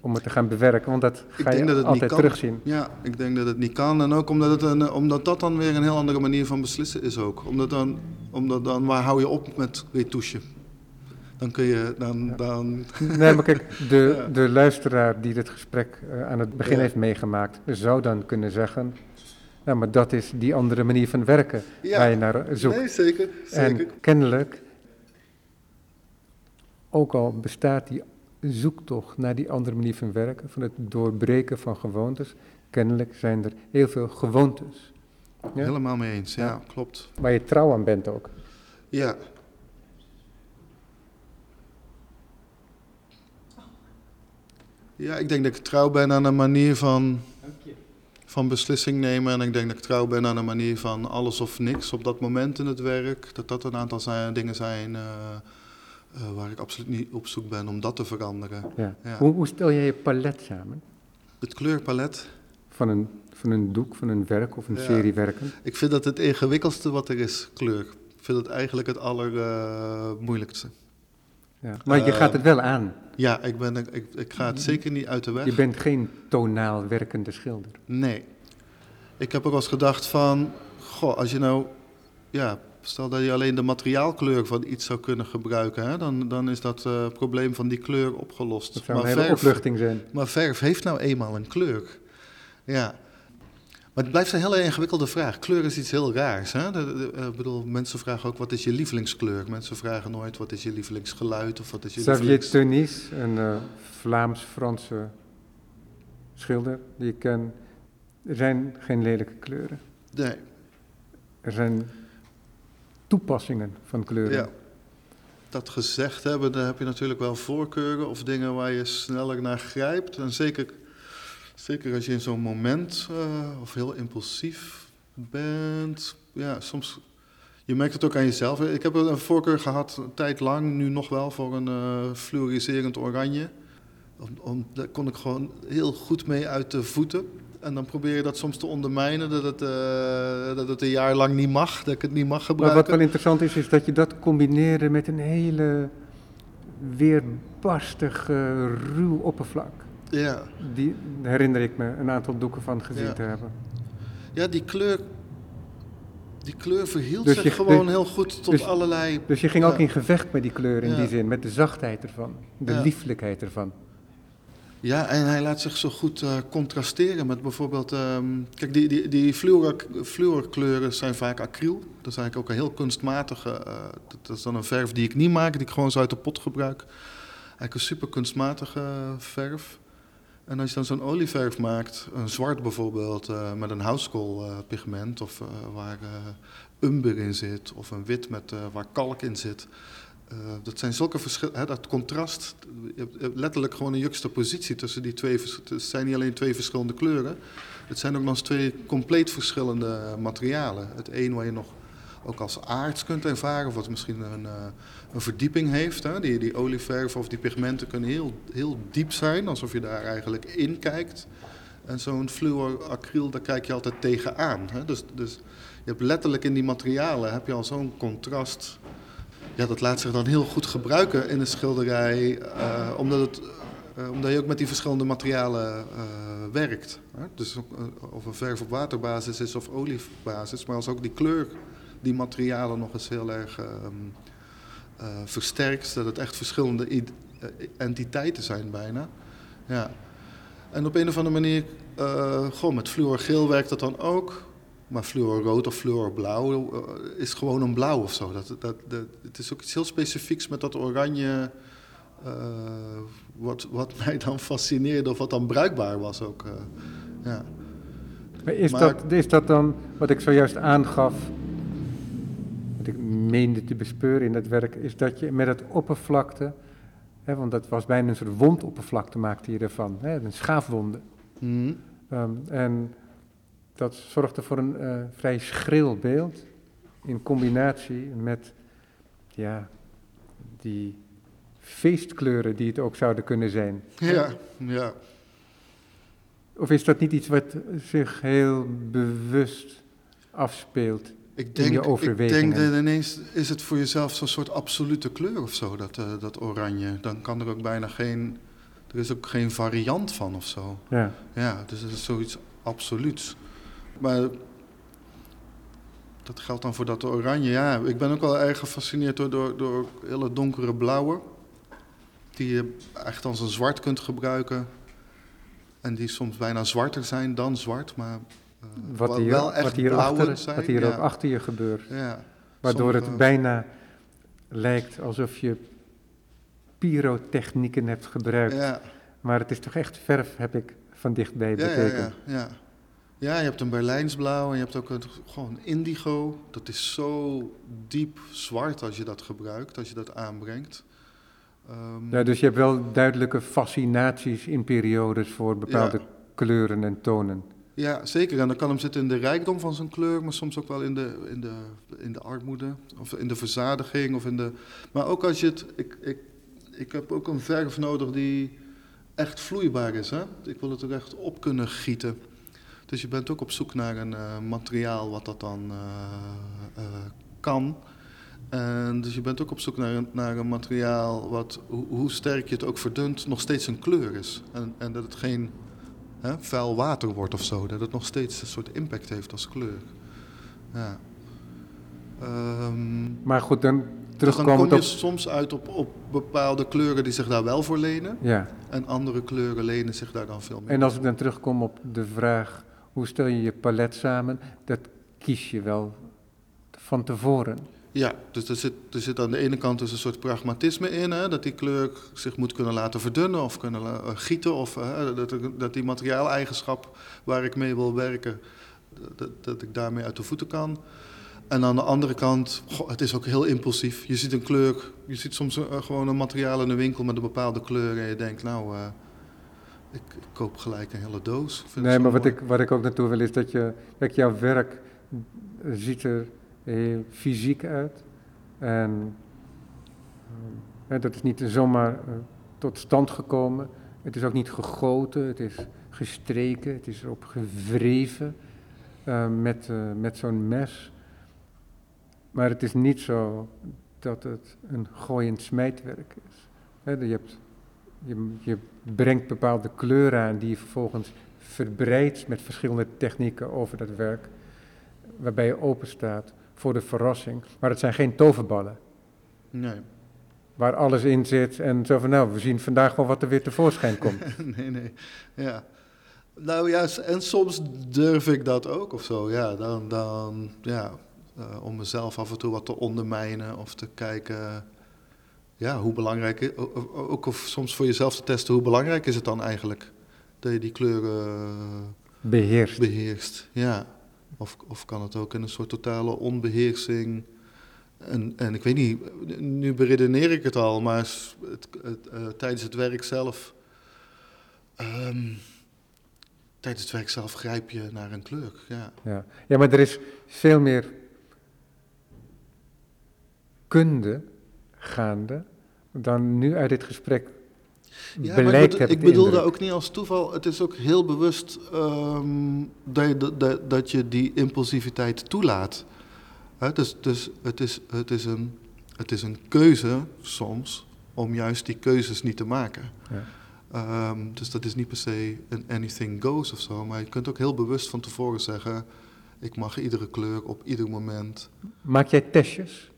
Om het te gaan bewerken, want dat ga je dat altijd terugzien. Ja, ik denk dat het niet kan. En ook omdat, het een, omdat dat dan weer een heel andere manier van beslissen is ook. Omdat dan, omdat dan waar hou je op met retouche? Dan kun je, dan... dan nee, maar kijk, de, de luisteraar die dit gesprek uh, aan het begin heeft meegemaakt, zou dan kunnen zeggen... Ja, maar dat is die andere manier van werken waar je naar zoekt. Nee, zeker, zeker. En kennelijk ook al bestaat die zoektocht naar die andere manier van werken, van het doorbreken van gewoontes, kennelijk zijn er heel veel gewoontes. Ja? Helemaal mee eens, ja, klopt. Waar je trouw aan bent ook. Ja. Ja, ik denk dat ik trouw ben aan een manier van, van beslissing nemen. En ik denk dat ik trouw ben aan een manier van alles of niks op dat moment in het werk. Dat dat een aantal zijn, dingen zijn uh, uh, waar ik absoluut niet op zoek ben om dat te veranderen. Ja. Hoe, hoe, stel jij je palet samen? Het kleurpalet? Van een, van een doek, van een werk of een serie werken? Ik vind dat het ingewikkeldste wat er is, kleur. Ik vind het eigenlijk het allermoeilijkste. Uh, ja. Maar je gaat het wel aan. Ja, ik, ben, ik, ik ga het zeker niet uit de weg. Je bent geen tonaal werkende schilder. Nee. Ik heb ook eens gedacht van, goh, als je nou ja, Stel dat je alleen de materiaalkleur van iets zou kunnen gebruiken, hè, dan, dan is dat uh, probleem van die kleur opgelost. Dat zou maar een hele verf, opluchting zijn. Maar verf heeft nou eenmaal een kleur. Ja. Maar het blijft een hele ingewikkelde vraag. Kleur is iets heel raars. Hè? De, uh, bedoel, mensen vragen ook wat is je lievelingskleur. Mensen vragen nooit wat is je lievelingsgeluid of wat is je Xavier lievelings... Tunis, een uh, Vlaams-Franse schilder die ik ken. Er zijn geen lelijke kleuren. Nee. Er zijn toepassingen van kleuren. Ja. Dat gezegd hebben, dan heb je natuurlijk wel voorkeuren of dingen waar je sneller naar grijpt. En zeker, zeker als je in zo'n moment uh, of heel impulsief bent. Ja, soms. Je merkt het ook aan jezelf. Ik heb een voorkeur gehad, een tijd lang, nu nog wel, voor een uh, fluoriserend oranje. Om, om, daar kon ik gewoon heel goed mee uit de voeten. En dan probeer je dat soms te ondermijnen, dat het, uh, dat het een jaar lang niet mag, dat ik het niet mag gebruiken. Maar wat wel interessant is, is dat je dat combineert met een hele weerbarstig, ruw oppervlak. Ja. Die herinner ik me een aantal doeken van gezien te hebben. Ja, die kleur, die kleur verhield dus zich gewoon dus- heel goed tot dus, allerlei... Dus je ging ook in gevecht met die kleur in die zin, met de zachtheid ervan, de lieflijkheid ervan. Ja, en hij laat zich zo goed uh, contrasteren met bijvoorbeeld... Um, kijk, die, die, die fluorkleuren zijn vaak acryl. Dat is eigenlijk ook een heel kunstmatige... Uh, dat is dan een verf die ik niet maak, die ik gewoon zo uit de pot gebruik. Eigenlijk een super kunstmatige verf. En als je dan zo'n olieverf maakt, een zwart bijvoorbeeld, uh, met een houtskoolpigment... of waar umber in zit, of een wit met, waar kalk in zit... Dat zijn zulke verschillen, dat contrast, je hebt letterlijk gewoon een juxtapositie tussen die twee, het zijn niet alleen twee verschillende kleuren, het zijn ook nog eens twee compleet verschillende materialen. Het een waar je nog ook als aards kunt ervaren, of wat misschien een, uh, een verdieping heeft. Hè? Die, die olieverf of die pigmenten kunnen heel, heel diep zijn, alsof je daar eigenlijk in kijkt. En zo'n fluoracryl, daar kijk je altijd tegenaan. Hè? Dus, dus je hebt letterlijk in die materialen heb je al zo'n contrast ja, dat laat zich dan heel goed gebruiken in een schilderij, uh, omdat, het, uh, omdat je ook met die verschillende materialen werkt. Hè? Dus of een verf op waterbasis is of oliebasis, maar als ook die kleur die materialen nog eens heel erg ehm, versterkt, dat het echt verschillende entiteiten zijn bijna. Ja. En op een of andere manier, gewoon met fluorgeel werkt dat dan ook. Maar fluorrood of fluorblauw uh, is gewoon een blauw of zo. Dat, dat, dat, het is ook iets heel specifieks met dat oranje. Uh, wat, wat mij dan fascineerde of wat dan bruikbaar was ook. Uh, ja. Maar is, maar, dat, is dat dan wat ik zojuist aangaf, wat ik meende te bespeuren in het werk, is dat je met het oppervlakte, hè, want dat was bijna een soort wondoppervlakte maakte je ervan, hè, een schaafwonde. Mm. Um, en dat zorgde voor een uh, vrij schril beeld in combinatie met ja, die feestkleuren die het ook zouden kunnen zijn. Ja, ja. Of is dat niet iets wat zich heel bewust afspeelt ik denk, in je overwegingen? Ik denk dat ineens is het voor jezelf zo'n soort absolute kleur of zo, dat, uh, dat oranje. Dan kan er ook bijna geen, er is ook geen variant van of zo. Ja. Ja, dus het is zoiets absoluuts. Maar dat geldt dan voor dat oranje. Ja, ik ben ook wel erg gefascineerd door, door, door hele donkere blauwe. Die je echt als een zwart kunt gebruiken. En die soms bijna zwarter zijn dan zwart, maar uh, wat hier, wel echt wat hier, achter, zijn. Wat hier ja. ook achter je gebeurt. Ja. Waardoor Sommige, het bijna lijkt alsof je pyrotechnieken hebt gebruikt. Ja. Maar het is toch echt verf, heb ik van dichtbij Ja, ja, betekend. ja, ja. ja, je hebt een Berlijnsblauw en je hebt ook een, gewoon indigo. Dat is zo diep zwart als je dat gebruikt, als je dat aanbrengt. Um, Ja, dus je hebt wel duidelijke fascinaties in periodes voor bepaalde kleuren en tonen. Ja, zeker. En dan kan hem zitten in de rijkdom van zijn kleur, maar soms ook wel in de, in de, in de armoede. Of in de verzadiging. Of in de... Maar ook als je het. Ik, ik, ik heb ook een verf nodig die echt vloeibaar is. Hè? Ik wil het er echt op kunnen gieten. Dus je bent ook op zoek naar een eh, materiaal wat dat dan eh, eh, kan. En dus je bent ook op zoek naar een, naar een materiaal wat, hoe sterk je het ook verdunt, nog steeds een kleur is. En, en dat het geen hè, vuil water wordt of zo. Dat het nog steeds een soort impact heeft als kleur. Ja. Ehm, Maar goed, dan dus dan kom je op... soms uit op, op bepaalde kleuren die zich daar wel voor lenen. Ja, En andere kleuren lenen zich daar dan veel meer en als ik dan terugkom op de vraag, hoe stel je je palet samen? Dat kies je wel van tevoren. Ja, dus er zit, er zit aan de ene kant dus een soort pragmatisme in, hè, dat die kleur zich moet kunnen laten verdunnen of kunnen eh, gieten, of eh, dat, dat die materiaaleigenschap waar ik mee wil werken, dat, dat ik daarmee uit de voeten kan. En aan de andere kant, goh, het is ook heel impulsief. Je ziet een kleur, je ziet soms eh, gewoon een materiaal in de winkel met een bepaalde kleur en je denkt, nou, ik, ik koop gelijk een hele doos. Nee, maar wat ik, wat ik ook naartoe wil is dat je, kijk, jouw werk ziet er heel fysiek uit. En eh, dat is niet zomaar eh, tot stand gekomen. Het is ook niet gegoten, het is gestreken, het is erop gewreven eh, met, eh, met zo'n mes. Maar het is niet zo dat het een gooiend smijtwerk is. Je, hebt, je, je brengt bepaalde kleuren aan die je vervolgens verbreidt met verschillende technieken over dat werk, waarbij je open staat voor de verrassing. Maar het zijn geen toverballen, Nee. waar alles in zit en zo van nou, we zien vandaag wel wat er weer tevoorschijn komt. nee, nee. Ja. Nou ja, en soms durf ik dat ook of zo. Ja, dan, dan ja, eh, om mezelf af en toe wat te ondermijnen of te kijken. Ja, hoe belangrijk Ook of soms voor jezelf te testen, hoe belangrijk is het dan eigenlijk dat je die kleuren eh, Beheerst. beheerst? Ja. Of, of kan het ook in een soort totale onbeheersing. En, en ik weet niet, nu beredeneer ik het al, maar het, het, eh, tijdens het werk zelf. ehm, tijdens het werk zelf grijp je naar een kleur. Ja. Ja. ja, maar er is veel meer kunde gaande dan nu uit dit gesprek Ja, ik, blijkt, bedo- heb ik de bedoelde indruk. ook niet als toeval. Het is ook heel bewust ehm, dat, je, dat- dat, dat je die impulsiviteit toelaat. Dus dus het, is, het, is een, het is een keuze soms om juist die keuzes niet te maken. Ja. Ehm, dus dat is niet per se een anything goes of zo. Maar je kunt ook heel bewust van tevoren zeggen... ik mag iedere kleur op ieder moment... Maak jij testjes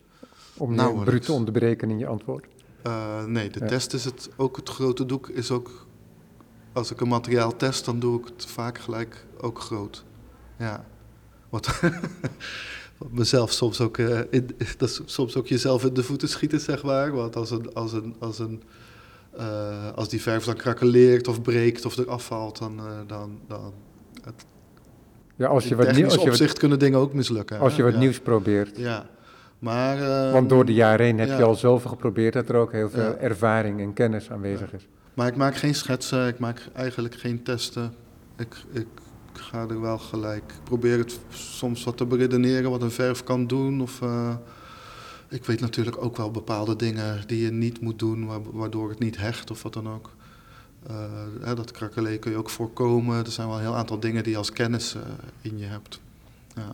om Nauwelijks. bruut te onderbreken in je antwoord? Eh, nee, de Ja. test is het, ook het grote doek is ook... Als ik een materiaal test, dan doe ik het vaak gelijk ook groot. Ja. Wat, wat mezelf soms ook, eh, in, dat is soms ook jezelf in de voeten schieten, zeg maar. Want als, een, als, een, als, een, eh, als die verf dan krakeleert of breekt of er afvalt, dan, dan, dan het, ja, als je wat nieuws, als je opzicht wat, kunnen dingen ook mislukken. als hè? je wat ja. nieuws probeert. Ja, maar... ehm, Want door de jaren heen heb ja. je al zoveel geprobeerd dat er ook heel veel Ja. ervaring en kennis aanwezig is. Maar ik maak geen schetsen, ik maak eigenlijk geen testen. Ik, ik ga er wel gelijk. Ik probeer het soms wat te beredeneren wat een verf kan doen. Of, eh, ik weet natuurlijk ook wel bepaalde dingen die je niet moet doen, wa- waardoor het niet hecht of wat dan ook. Eh, hè, dat krakelee kun je ook voorkomen. Er zijn wel een heel aantal dingen die je als kennis eh, in je hebt. Ja.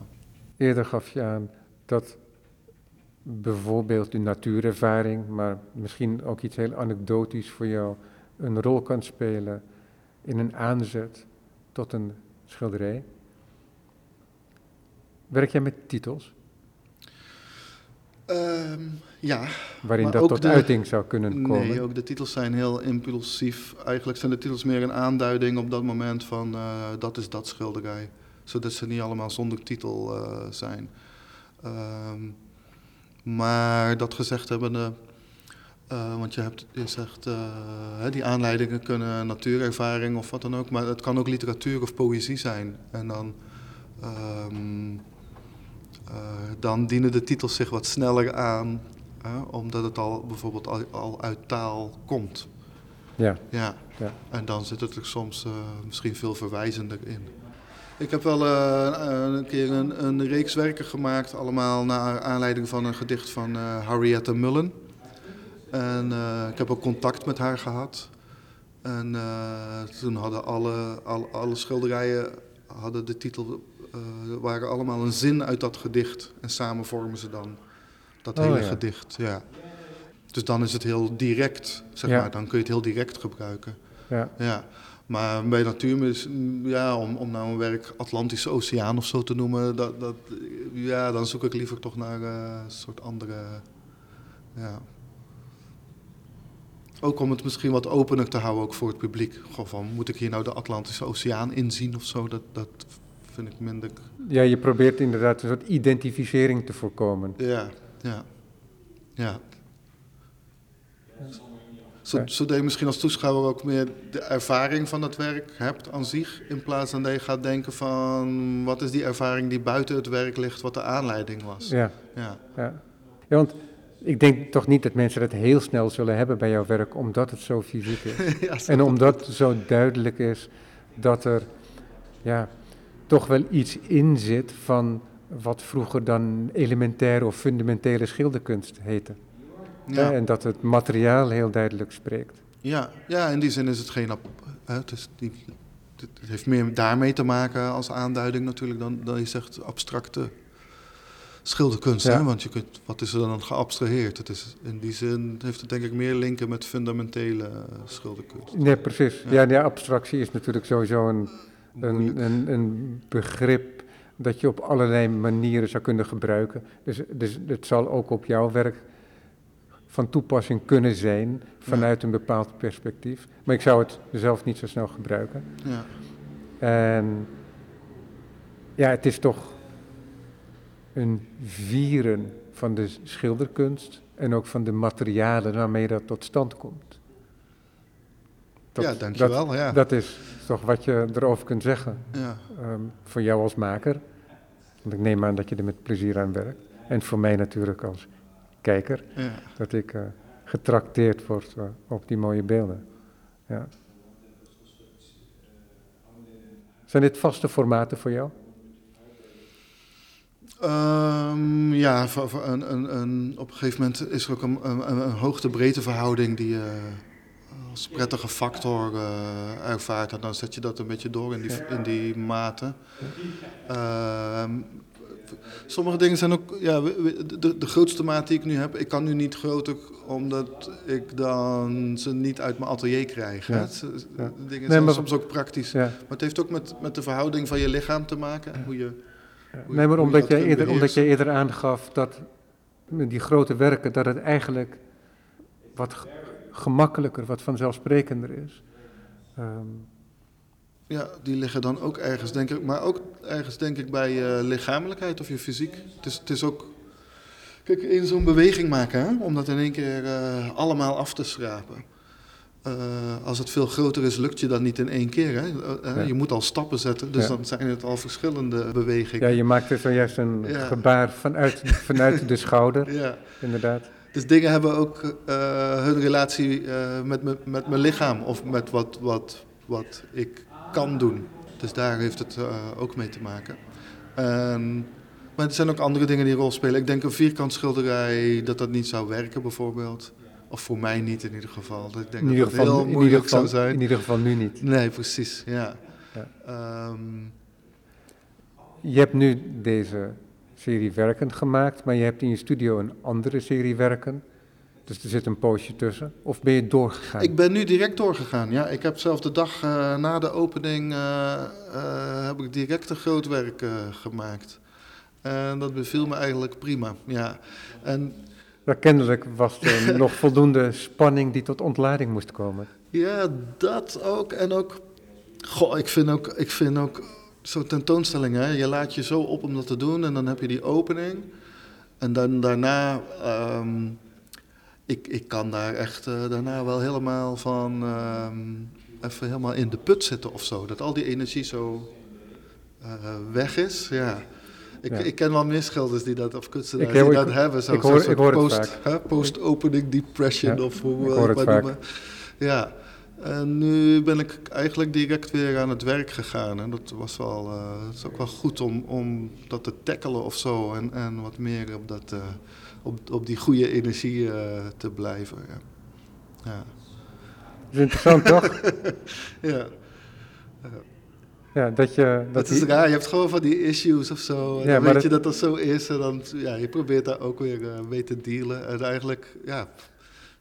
Eerder gaf je aan dat bijvoorbeeld de natuurervaring, maar misschien ook iets heel anekdotisch voor jou, een rol kan spelen in een aanzet tot een schilderij. Werk jij met titels, Ehm, ja, waarin dat tot de- uiting zou kunnen komen? Nee, ook de titels zijn heel impulsief. Eigenlijk zijn de titels meer een aanduiding op dat moment van eh, dat is dat schilderij. Zodat ze niet allemaal zonder titel eh, zijn. Ehm, maar dat gezegd hebbende, eh, want je, hebt, je zegt, hè, die aanleidingen kunnen natuurervaring of wat dan ook, maar het kan ook literatuur of poëzie zijn. En dan, ehm, eh, dan dienen de titels zich wat sneller aan omdat het al bijvoorbeeld al, al uit taal komt. Ja, Ja. Ja. En dan zit het er soms misschien veel verwijzender in. Ik heb wel eh, een keer een, een reeks werken gemaakt, allemaal naar aanleiding van een gedicht van eh Henrietta Mullen. En eh, ik heb ook contact met haar gehad. En eh, toen hadden alle, alle, alle schilderijen hadden de titel, eh, waren allemaal een zin uit dat gedicht. En samen vormen ze dan dat Oh, hele ja. gedicht. Ja. Dus dan is het heel direct, zeg Ja. maar. Dan kun je het heel direct gebruiken. ja. Ja. Maar bij Natuurmis, ja, om, om nou een werk Atlantische Oceaan of zo te noemen, dat, dat, ja, dan zoek ik liever toch naar eh, een soort andere. Ja. Ook om het misschien wat opener te houden ook voor het publiek. Gewoon van, moet ik hier nou de Atlantische Oceaan inzien of zo? Dat, dat vind ik minder. ja, je probeert inderdaad een soort identificering te voorkomen. Ja, ja, ja. Zodat je misschien als toeschouwer ook meer de ervaring van het werk hebt aan zich. In plaats van dat je gaat denken van wat is die ervaring die buiten het werk ligt, wat de aanleiding was. Ja, Ja, ja. ja, want ik denk toch niet dat mensen dat heel snel zullen hebben bij jouw werk, omdat het zo fysiek is. ja, zo- En omdat het zo duidelijk is dat er ja, toch wel iets in zit van wat vroeger dan elementaire of fundamentele schilderkunst heette. Ja. En dat het materiaal heel duidelijk spreekt. Ja, ja, in die zin is het geen. Het, is niet, het heeft meer daarmee te maken als aanduiding natuurlijk dan, dan je zegt abstracte schilderkunst. Ja. Hè? Want je kunt, wat is er dan geabstraheerd? Het is, in die zin heeft het denk ik meer linken met fundamentele schilderkunst. Nee, precies. Ja. Ja, ja abstractie is natuurlijk sowieso een, een, een, een begrip dat je op allerlei manieren zou kunnen gebruiken. Dus, dus het zal ook op jouw werk van toepassing kunnen zijn vanuit een bepaald perspectief. Maar ik zou het zelf niet zo snel gebruiken. Ja, En ja, het is toch een vieren van de schilderkunst en ook van de materialen waarmee dat tot stand komt. Dat- ja dankjewel. Dat, ja. dat is toch wat je erover kunt zeggen ja. ehm, voor jou als maker. Want ik neem aan dat je er met plezier aan werkt. En voor mij natuurlijk als kijker, Ja. dat ik eh, getrakteerd word eh, op die mooie beelden. Ja. Zijn dit vaste formaten voor jou? Ehm, ja, voor, voor een, een, een, op een gegeven moment is er ook een, een, een hoogte-breedte verhouding die je als prettige factor eh, ervaart. En dan zet je dat een beetje door in die, in die maten. Ehm, sommige dingen zijn ook, ja, de, de grootste maat die ik nu heb, ik kan nu niet groter omdat ik dan ze niet uit mijn atelier krijg. Ja. Dingen Nee, zijn maar- soms ook praktisch. Ja. Maar het heeft ook met, met de verhouding van je lichaam te maken. en Hoe je. Hoe- Nee, maar hoe je omdat jij, kunt eerder, omdat beheersen. eerder aangaf dat met die grote werken, dat het eigenlijk wat ge- gemakkelijker, wat vanzelfsprekender is. Ehm, ja, die liggen dan ook ergens, denk ik. Maar ook ergens, denk ik, bij je lichamelijkheid of je fysiek. Het is, het is ook. Kijk, in zo'n beweging maken, hè, om dat in één keer eh, allemaal af te schrapen. Eh, als het veel groter is, lukt je dat niet in één keer. Hè? Eh, Ja. Je moet al stappen zetten, dus Ja. dan zijn het al verschillende bewegingen. Ja, je maakte zojuist een Ja. gebaar vanuit, vanuit de schouder, Ja. inderdaad. Dus dingen hebben ook eh, hun relatie eh, met, me- met mijn lichaam of met wat, wat, wat ik kan doen. Dus daar heeft het eh, ook mee te maken. En, maar er zijn ook andere dingen die een rol spelen. Ik denk een vierkant schilderij, dat dat niet zou werken bijvoorbeeld. Of voor mij niet in ieder geval. Dat Ik denk In ieder, dat dat heel geval, in, ieder moeilijk geval, zou zijn. in ieder geval nu niet. Nee, precies, ja. Ja. Ehm, Je hebt nu deze serie werken gemaakt, maar je hebt in je studio een andere serie werken. Dus er zit een poosje tussen. Of ben je doorgegaan? Ik ben nu direct doorgegaan. Ja, ik heb zelf de dag eh, na de opening eh, eh, heb ik direct een groot werk gemaakt. En dat beviel me eigenlijk prima. Ja. En Maar kennelijk was er nog voldoende spanning die tot ontlading moest komen. ja, dat ook. En ook, goh, ik vind ook, ik vind ook zo'n tentoonstelling, hè, je laat je zo op om dat te doen en dan heb je die opening. En dan daarna, ehm, ik, ik kan daar echt eh, daarna wel helemaal van, ehm, even helemaal in de put zitten of zo. Dat al die energie zo eh, weg is, ja. Ik, Ja. ik ken wel meer schilders die dat, of kunstenaars die ik- dat hebben. Zo, ik hoor- zo'n ik hoor het post, vaak. hè, Post-opening depression Ja, of hoe we het maar noemen. Ja, en nu ben ik eigenlijk direct weer aan het werk gegaan. En dat was wel, het is ook wel goed om, om dat te tackelen of zo. En, en wat meer op, dat, op, op die goede energie eh, te blijven. Ja. Ja. Dat is interessant toch? ja. Ja, dat je... Dat Dat is raar, je hebt gewoon van die issues of zo. En Ja, dan weet je dat- dat dat zo is. En dan, ja, je probeert daar ook weer eh, mee te dealen. En eigenlijk, ja,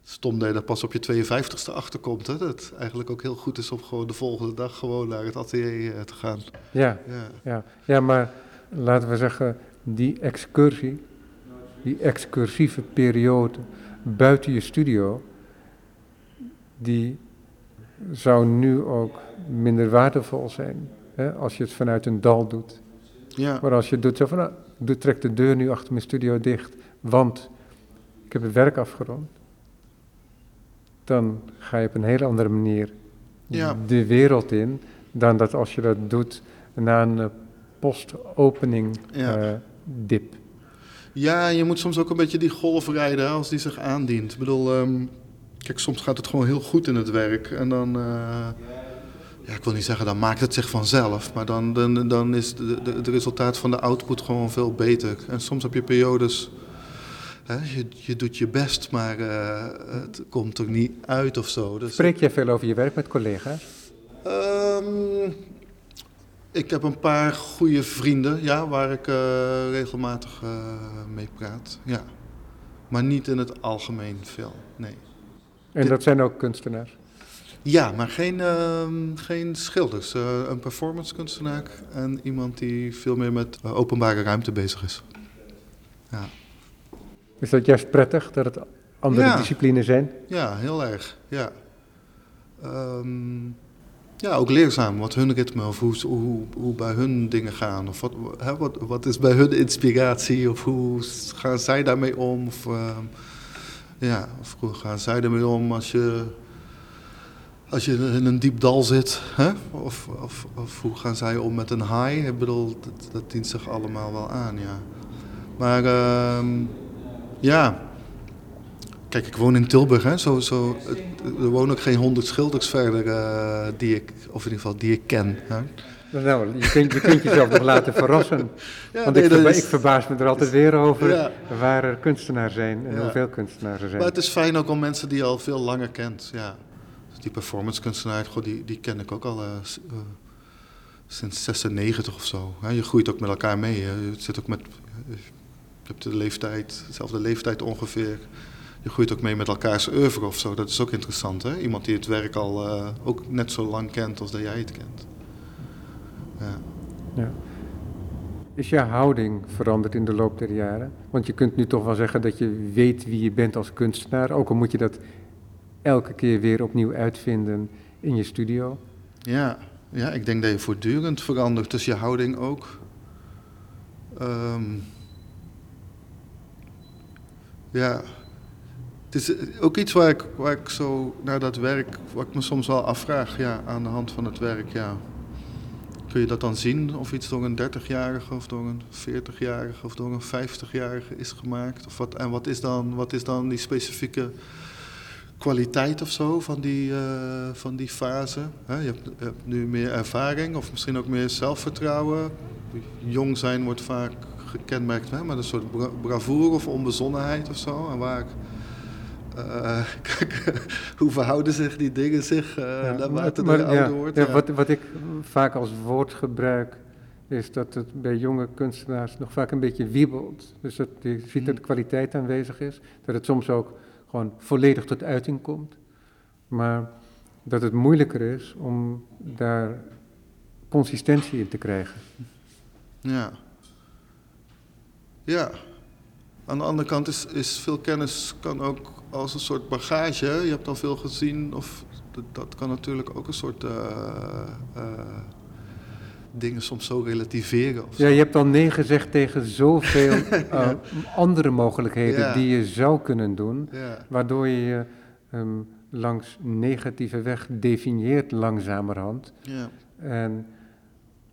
stom dat je daar pas op je 52ste achterkomt. Hè? Dat het eigenlijk ook heel goed is om gewoon de volgende dag gewoon naar het atelier eh, te gaan. ja, Ja. ja, ja, maar laten we zeggen, die excursie, die excursieve periode buiten je studio, die zou nu ook minder waardevol zijn. Hè, als je het vanuit een dal doet. Ja. Maar als je doet zo van, nou, ik trek de deur nu achter mijn studio dicht, want ik heb het werk afgerond. Dan ga je op een hele andere manier Ja. de wereld in, dan dat als je dat doet na een post-opening Ja. eh, dip. Ja, je moet soms ook een beetje die golf rijden als die zich aandient. Ik bedoel, ehm, kijk, soms gaat het gewoon heel goed in het werk. En dan, eh, ja, ik wil niet zeggen, dan maakt het zich vanzelf. Maar dan, dan, dan is het resultaat van de output gewoon veel beter. En soms heb je periodes, hè, je, je doet je best, maar eh, het komt er niet uit of zo. Dus, Spreek jij veel over je werk met collega's? Ehm, ik heb een paar goede vrienden, ja, waar ik eh, regelmatig eh, mee praat. Ja. Maar niet in het algemeen veel, nee. En Dit- dat zijn ook kunstenaars. Ja, maar geen, ehm, geen schilders. Eh, een performance kunstenaar en iemand die veel meer met openbare ruimte bezig is. Ja, Is dat juist prettig dat het andere Ja. disciplines zijn? ja heel erg. Ja. Ehm, ja, ook leerzaam wat hun ritme of hoe, hoe, hoe bij hun dingen gaan. Of wat, hè, wat, wat is bij hun inspiratie of hoe gaan zij daarmee om? Of, ehm, ja, of hoe gaan zij ermee om als je, als je in een diep dal zit? Hè? Of, of, of hoe gaan zij om met een high? Ik bedoel, dat, dat dient zich allemaal wel aan, ja. Maar ehm, ja, Kijk, ik woon in Tilburg, hè. Zo, er wonen ook geen honderd schilders verder eh, die ik, of in ieder geval die ik ken. Hè. Nou, je kunt, je kunt jezelf nog laten verrassen. Ja, Want nee, ik, dat verba- is- ik verbaas me er altijd weer over Ja. waar er kunstenaars zijn en Ja. hoeveel kunstenaars er zijn. Maar het is fijn ook om mensen die je al veel langer kent. Ja. Dus die performance kunstenaar, goh, die, die ken ik ook al eh, sinds 96 of zo. Je groeit ook met elkaar mee. Hè. Je zit ook met, je hebt de leeftijd, dezelfde leeftijd ongeveer. Je groeit ook mee met elkaars oeuvre of zo. Dat is ook interessant. Hè? Iemand die het werk al eh, ook net zo lang kent als dat jij het kent. Ja. Ja. Is je houding veranderd in de loop der jaren? Want je kunt nu toch wel zeggen dat je weet wie je bent als kunstenaar, ook al moet je dat elke keer weer opnieuw uitvinden in je studio. Ja, Ja, ik denk dat je voortdurend verandert, dus je houding ook. Ehm, ja, het is ook iets waar ik, waar ik zo naar dat werk, wat ik me soms wel afvraag, ja, aan de hand van het werk, ja. Kun je dat dan zien of iets door een 30-jarige of door een 40-jarige of door een 50-jarige is gemaakt? Of wat, en wat is, dan, wat is dan die specifieke kwaliteit of zo van die, uh, van die fase? je, hebt, je, hebt, nu meer ervaring of misschien ook meer zelfvertrouwen. Jong zijn wordt vaak gekenmerkt hè, met een soort bra bravoure of onbezonnenheid of zo. En waar ik, uh, hoe verhouden zich die dingen zich uh, ja, naarmate maar, maar, ouder wordt? Ja, Wat, wat ik vaak als woord gebruik, is dat het bij jonge kunstenaars nog vaak een beetje wiebelt. Dus dat je ziet dat de kwaliteit aanwezig is, dat het soms ook gewoon volledig tot uiting komt. Maar dat het moeilijker is om daar consistentie in te krijgen. Ja. Ja. Aan de andere kant is, is veel kennis kan ook als een soort bagage. Je hebt al veel gezien, of dat, dat kan natuurlijk ook een soort uh, uh, dingen soms zo relativeren. Ja, je hebt al nee gezegd tegen zoveel uh, andere mogelijkheden ja. die je zou kunnen doen, ja. waardoor je je um, langs negatieve weg definieert langzamerhand. Ja. En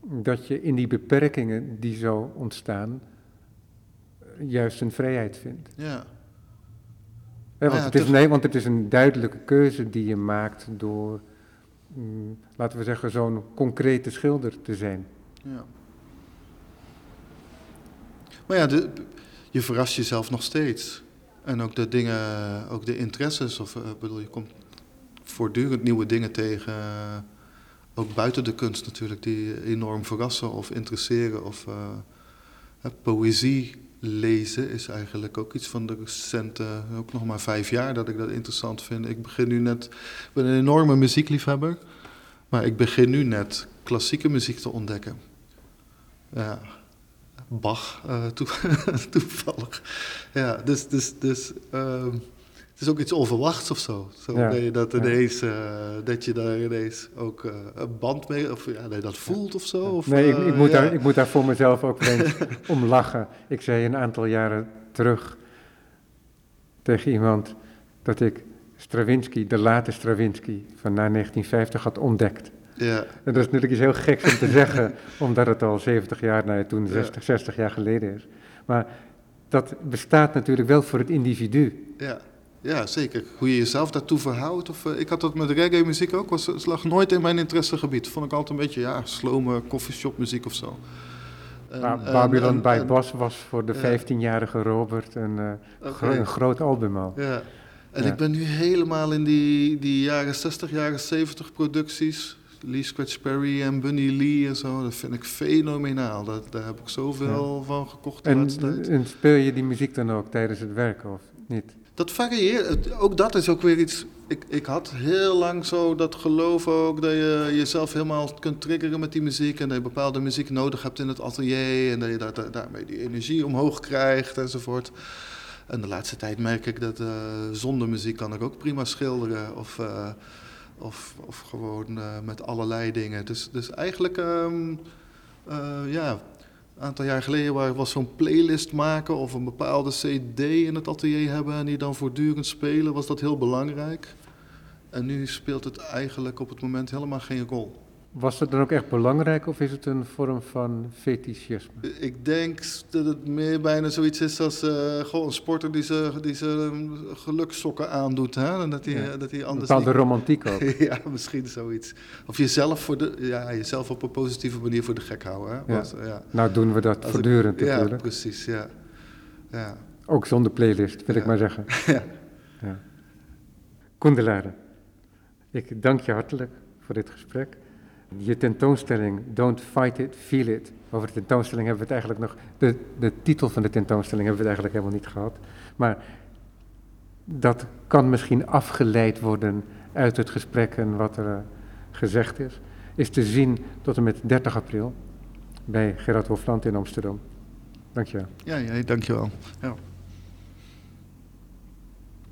dat je in die beperkingen die zo ontstaan, juist een vrijheid vindt. Ja. Ja, want, het is, nee, want het is een duidelijke keuze die je maakt door mm, laten we zeggen, zo'n concrete schilder te zijn. Ja. Maar ja, de, je verrast jezelf nog steeds. En ook de dingen, ook de interesses, of uh, bedoel, je komt voortdurend nieuwe dingen tegen, uh, ook buiten de kunst natuurlijk, die enorm verrassen of interesseren. Of uh, poëzie lezen is eigenlijk ook iets van de recente, ook nog maar vijf jaar dat ik dat interessant vind. Ik begin nu net, ik ben een enorme muziekliefhebber, maar ik begin nu net klassieke muziek te ontdekken. Ja, Bach toe, toevallig. Ja, dus, dus, dus het is ook iets onverwachts of zo. Zo ja, je dat ineens, uh, dat je daar ineens ook uh, een band mee, of ja, nee, dat voelt of zo. Of, nee, ik, ik, moet daar, ik moet daar voor mezelf ook eens om lachen. Ik zei een aantal jaren terug tegen iemand dat ik Stravinsky, de late Stravinsky van na 1950 had ontdekt. Ja. En dat is natuurlijk iets heel geks om te zeggen, omdat het al 70 jaar, nou ja, toen 60, 60 jaar geleden is. Maar dat bestaat natuurlijk wel voor het individu. Ja. Ja, zeker. Hoe je jezelf daartoe verhoudt. Of, uh, ik had dat met reggae muziek ook. Was, het lag nooit in mijn interessegebied. Vond ik altijd een beetje, ja, slome coffeeshop muziek of zo. En, Babylon bij Bos was voor de 15-jarige Robert een, uh, okay. gro een groot album al. Ja. En ja. ik ben nu helemaal in die, die jaren 60, jaren 70 producties. Lee Scratch Perry en Bunny Lee en zo. Dat vind ik fenomenaal. Dat, daar heb ik zoveel ja. van gekocht de en, laatste tijd. En speel je die muziek dan ook tijdens het werken of niet? Dat varieert. Ook dat is ook weer iets. Ik, ik had heel lang zo dat geloof ook dat je jezelf helemaal kunt triggeren met die muziek. En dat je bepaalde muziek nodig hebt in het atelier. En dat je daar, daarmee die energie omhoog krijgt enzovoort. En de laatste tijd merk ik dat uh, zonder muziek kan ik ook prima schilderen. Of, uh, of, of gewoon uh, met allerlei dingen. Dus, dus eigenlijk, um, ja, een aantal jaar geleden was zo'n playlist maken of een bepaalde CD in het atelier hebben en die dan voortdurend spelen, was dat heel belangrijk. En nu speelt het eigenlijk op het moment helemaal geen rol. Was het dan ook echt belangrijk of is het een vorm van fetischisme? Ik denk dat het meer bijna zoiets is als uh, gewoon een sporter die zijn die ze gelukssokken aandoet. Hè? En dat hij, ja. dat hij anders. Een bepaalde romantiek ook. ja, misschien zoiets. Of jezelf, voor de, ja, jezelf op een positieve manier voor de gek houden. Hè? Ja. Was, ja. Nou doen we dat als voortdurend ik, natuurlijk. Ja, precies. Ja. Ja. Ook zonder playlist, wil ik maar zeggen. ja. ja. Koendelare, ik dank je hartelijk voor dit gesprek. Je tentoonstelling Don't Fight It, Feel It. Over de tentoonstelling hebben we het eigenlijk nog. De, de titel van de tentoonstelling hebben we het eigenlijk helemaal niet gehad. Maar dat kan misschien afgeleid worden uit het gesprek en wat er uh, gezegd is. Is te zien tot en met 30 april bij Gerard Hofland in Amsterdam. Dank je wel. Ja, ja dank je wel. Ja.